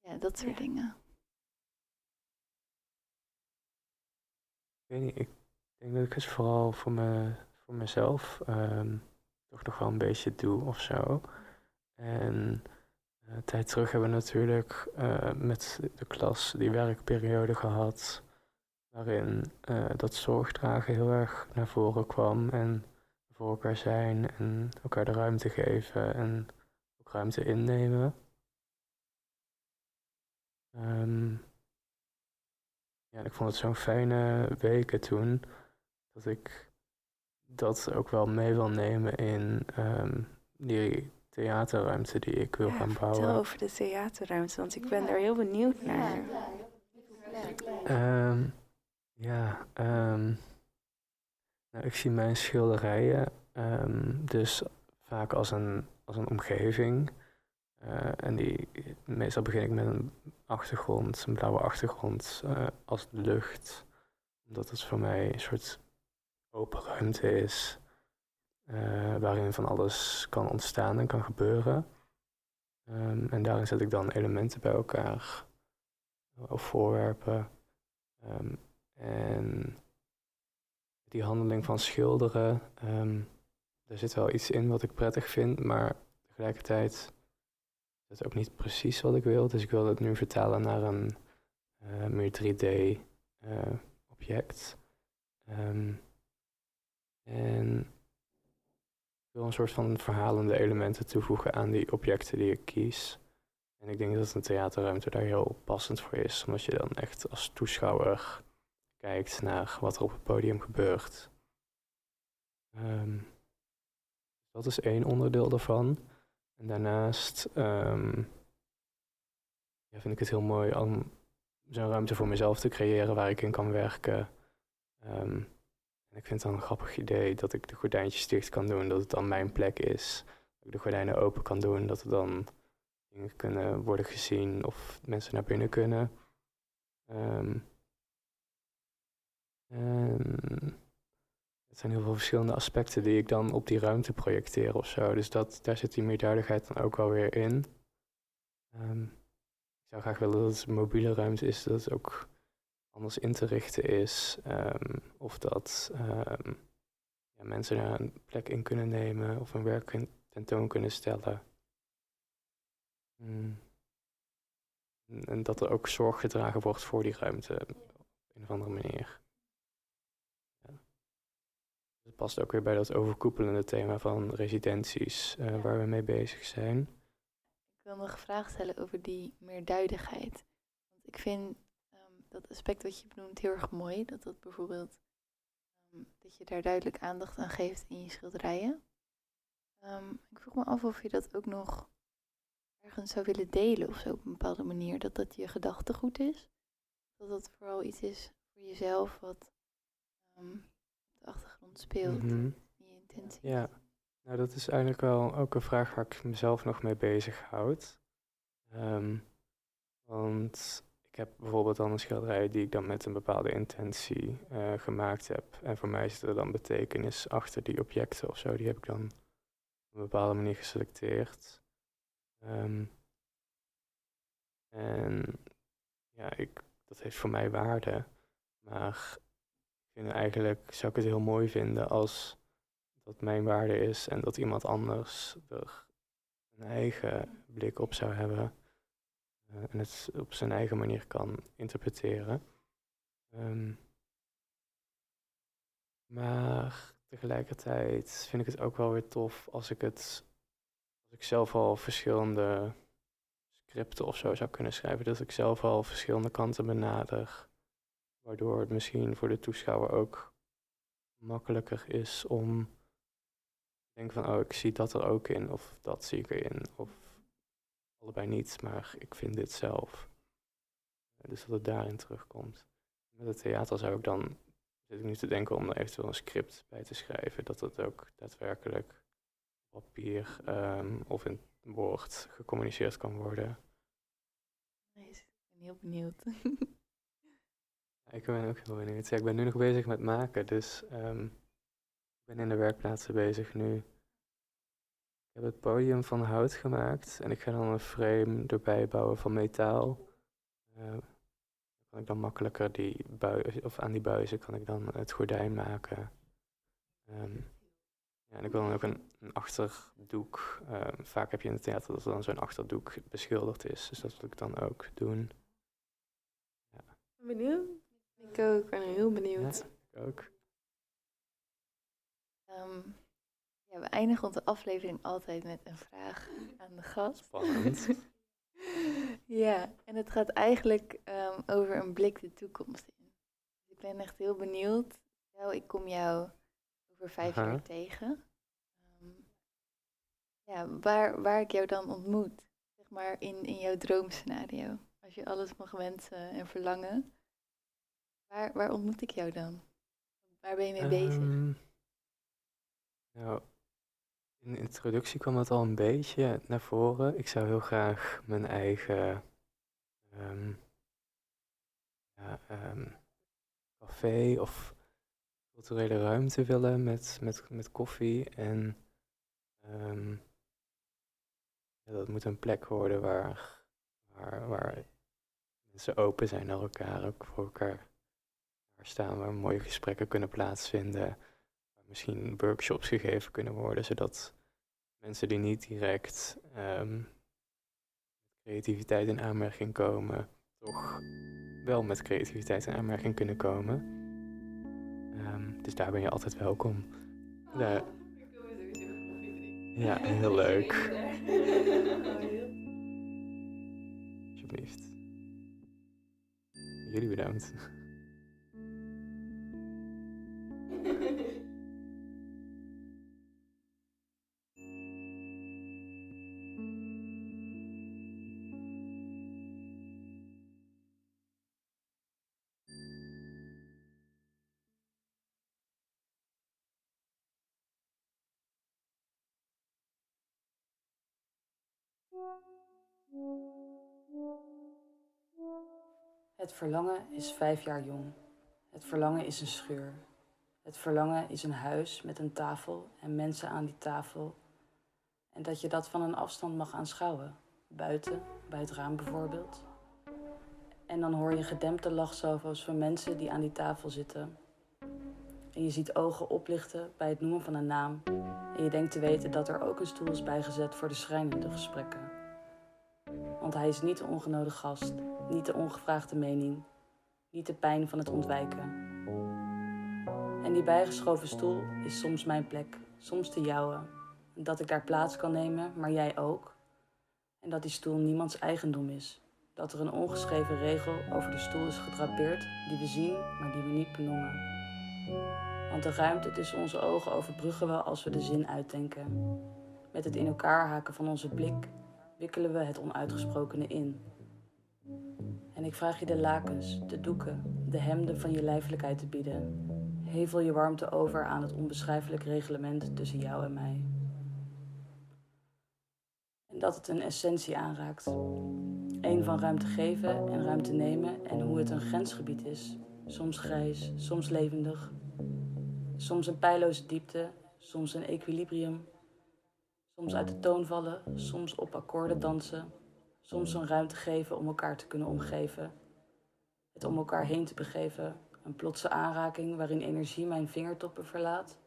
ja, dat soort dingen. Ik weet niet, ik denk dat ik het vooral voor, me, voor mezelf ehm, toch nog wel een beetje doe of zo. En eh, een tijd terug hebben we natuurlijk eh, met de klas die werkperiode gehad, waarin eh, dat zorgdragen heel erg naar voren kwam en voor elkaar zijn en elkaar de ruimte geven en ook ruimte innemen. Ehm, ja, en ik vond het zo'n fijne weken toen, dat ik dat ook wel mee wil nemen in ehm, die theaterruimte die ik wil gaan bouwen. Vertel over de theaterruimte, want ik ben daar heel benieuwd naar. Ehm, ja, ehm, nou, ik zie mijn schilderijen ehm, dus vaak als een, als een omgeving. Eh, en die, meestal begin ik met een achtergrond, een blauwe achtergrond eh, als lucht. Omdat het voor mij een soort open ruimte is. eh, waarin van alles kan ontstaan en kan gebeuren. Ehm, en daarin zet ik dan elementen bij elkaar. Of voorwerpen. Ehm, en die handeling van schilderen, ehm daar zit wel iets in wat ik prettig vind, maar tegelijkertijd is het ook niet precies wat ik wil. Dus ik wil het nu vertalen naar een eh, meer 3D-object. Ehm, en ik wil een soort van verhalende elementen toevoegen aan die objecten die ik kies. En ik denk dat een theaterruimte daar heel passend voor is, omdat je dan echt als toeschouwer kijkt naar wat er op het podium gebeurt. Ehm, dat is één onderdeel daarvan. En daarnaast ehm, ja, vind ik het heel mooi om zo'n ruimte voor mezelf te creëren waar ik in kan werken. Ehm, en ik vind het dan een grappig idee dat ik de gordijntjes dicht kan doen, dat het dan mijn plek is. Dat ik de gordijnen open kan doen, dat er dan dingen kunnen worden gezien of mensen naar binnen kunnen. Um, het zijn heel veel verschillende aspecten die ik dan op die ruimte projecteer of zo. Dus dat, daar zit die meerduidigheid dan ook wel weer in. Um, ik zou graag willen dat het een mobiele ruimte is, dat het ook anders in te richten is. Um, of dat um, ja, mensen daar een plek in kunnen nemen of een werk tentoon kunnen stellen. Mm. En dat er ook zorg gedragen wordt voor die ruimte op een of andere manier. Past ook weer bij dat overkoepelende thema van residenties uh, waar we mee bezig zijn. Ik wil nog een vraag stellen over die meerduidigheid. Want ik vind um, dat aspect wat je benoemt heel erg mooi. Dat dat bijvoorbeeld um, dat je daar duidelijk aandacht aan geeft in je schilderijen. Um, ik vroeg me af of je dat ook nog ergens zou willen delen of zo op een bepaalde manier. Dat dat je gedachtegoed is. Dat dat vooral iets is voor jezelf wat de achtergrond speelt, Mhm. in je intentie. Ja, nou dat is eigenlijk wel ook een vraag waar ik mezelf nog mee bezighoud. Ehm want ik heb bijvoorbeeld dan een schilderij die ik dan met een bepaalde intentie eh, gemaakt heb. En voor mij zit er dan betekenis achter die objecten of zo. Die heb ik dan op een bepaalde manier geselecteerd. Ehm, en ja, ik, dat heeft voor mij waarde. Maar vind eigenlijk, zou ik het heel mooi vinden als dat mijn waarde is en dat iemand anders er een eigen blik op zou hebben. eh, en het op zijn eigen manier kan interpreteren. Ehm, maar tegelijkertijd vind ik het ook wel weer tof als ik het, als ik zelf al verschillende scripten of zo zou kunnen schrijven, dat ik zelf al verschillende kanten benader. Waardoor het misschien voor de toeschouwer ook makkelijker is om te denken van, oh, ik zie dat er ook in, of dat zie ik erin, of allebei niet, maar ik vind dit zelf. Dus dat het daarin terugkomt. Met het theater zou ik dan, zit ik nu te denken om er eventueel een script bij te schrijven, dat het ook daadwerkelijk op papier um, of in woord gecommuniceerd kan worden. Nice. Ik ben heel benieuwd. Ik ben ook heel benieuwd. Ik ben nu nog bezig met maken, dus um, ik ben in de werkplaatsen bezig nu. Ik heb het podium van hout gemaakt en ik ga dan een frame erbij bouwen van metaal. Dan kan ik dan makkelijker die buizen, of aan die buizen kan ik dan het gordijn maken. Um, ja, en ik wil dan ook een, een achterdoek. Uh, vaak heb je in het theater dat er dan zo'n achterdoek beschilderd is, dus dat wil ik dan ook doen. Ja. Benieuwd? Ik ook, ik ben heel benieuwd. Ja, ik ook. Um, ja, we eindigen onze aflevering altijd met een vraag aan de gast. Spannend. ja, en het gaat eigenlijk um, over een blik de toekomst in. Dus ik ben echt heel benieuwd. Stel, ik kom jou over vijf Aha. jaar tegen. Um, ja, waar, waar ik jou dan ontmoet. Zeg maar in, in jouw droomscenario. Als je alles mag wensen en verlangen. Waar, waar ontmoet ik jou dan? Waar ben je mee bezig? Nou, in de introductie kwam dat al een beetje naar voren. Ik zou heel graag mijn eigen um, ja, um, café of culturele ruimte willen met, met, met koffie. En ja, dat moet een plek worden waar, waar, waar mensen open zijn naar elkaar, ook voor elkaar staan waar mooie gesprekken kunnen plaatsvinden. Waar misschien workshops gegeven kunnen worden, zodat mensen die niet direct um, met creativiteit in aanmerking komen, toch wel met creativiteit in aanmerking kunnen komen. Um, dus daar ben je altijd welkom. Daar... Ja, heel leuk. alsjeblieft. Jullie bedankt. Het verlangen is vijf jaar jong. Het verlangen is een schuur. Het verlangen is een huis met een tafel en mensen aan die tafel. En dat je dat van een afstand mag aanschouwen. Buiten, bij het raam bijvoorbeeld. En dan hoor je gedempte lachsalvo's van mensen die aan die tafel zitten. En je ziet ogen oplichten bij het noemen van een naam. En je denkt te weten dat er ook een stoel is bijgezet voor de schrijnende gesprekken. Want hij is niet de ongenode gast, niet de ongevraagde mening, niet de pijn van het ontwijken. En die bijgeschoven stoel is soms mijn plek, soms de jouwe. Dat ik daar plaats kan nemen, maar jij ook. En dat die stoel niemands eigendom is. Dat er een ongeschreven regel over de stoel is gedrapeerd die we zien, maar die we niet benoemen. Want de ruimte tussen onze ogen overbruggen we als we de zin uitdenken. Met het in elkaar haken van onze blik wikkelen we het onuitgesprokene in. En ik vraag je de lakens, de doeken, de hemden van je lijfelijkheid te bieden. Hevel je warmte over aan het onbeschrijfelijk reglement tussen jou en mij. En dat het een essentie aanraakt. Een van ruimte geven en ruimte nemen en hoe het een grensgebied is. Soms grijs, soms levendig. Soms een pijloze diepte, soms een equilibrium. Soms uit de toon vallen, soms op akkoorden dansen. Soms een ruimte geven om elkaar te kunnen omgeven. Het om elkaar heen te begeven. Een plotse aanraking waarin energie mijn vingertoppen verlaat.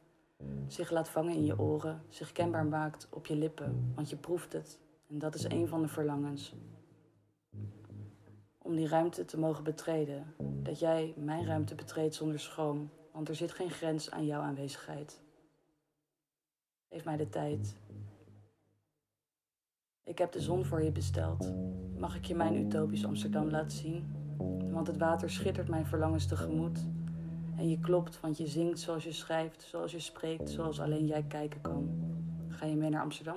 Zich laat vangen in je oren, zich kenbaar maakt op je lippen, want je proeft het. En dat is een van de verlangens. Om die ruimte te mogen betreden. Dat jij mijn ruimte betreedt zonder schroom, want er zit geen grens aan jouw aanwezigheid. Geef mij de tijd. Ik heb de zon voor je besteld. Mag ik je mijn utopisch Amsterdam laten zien? Want het water schittert mijn verlangens tegemoet. En je klopt, want je zingt zoals je schrijft, zoals je spreekt, zoals alleen jij kijken kan. Ga je mee naar Amsterdam?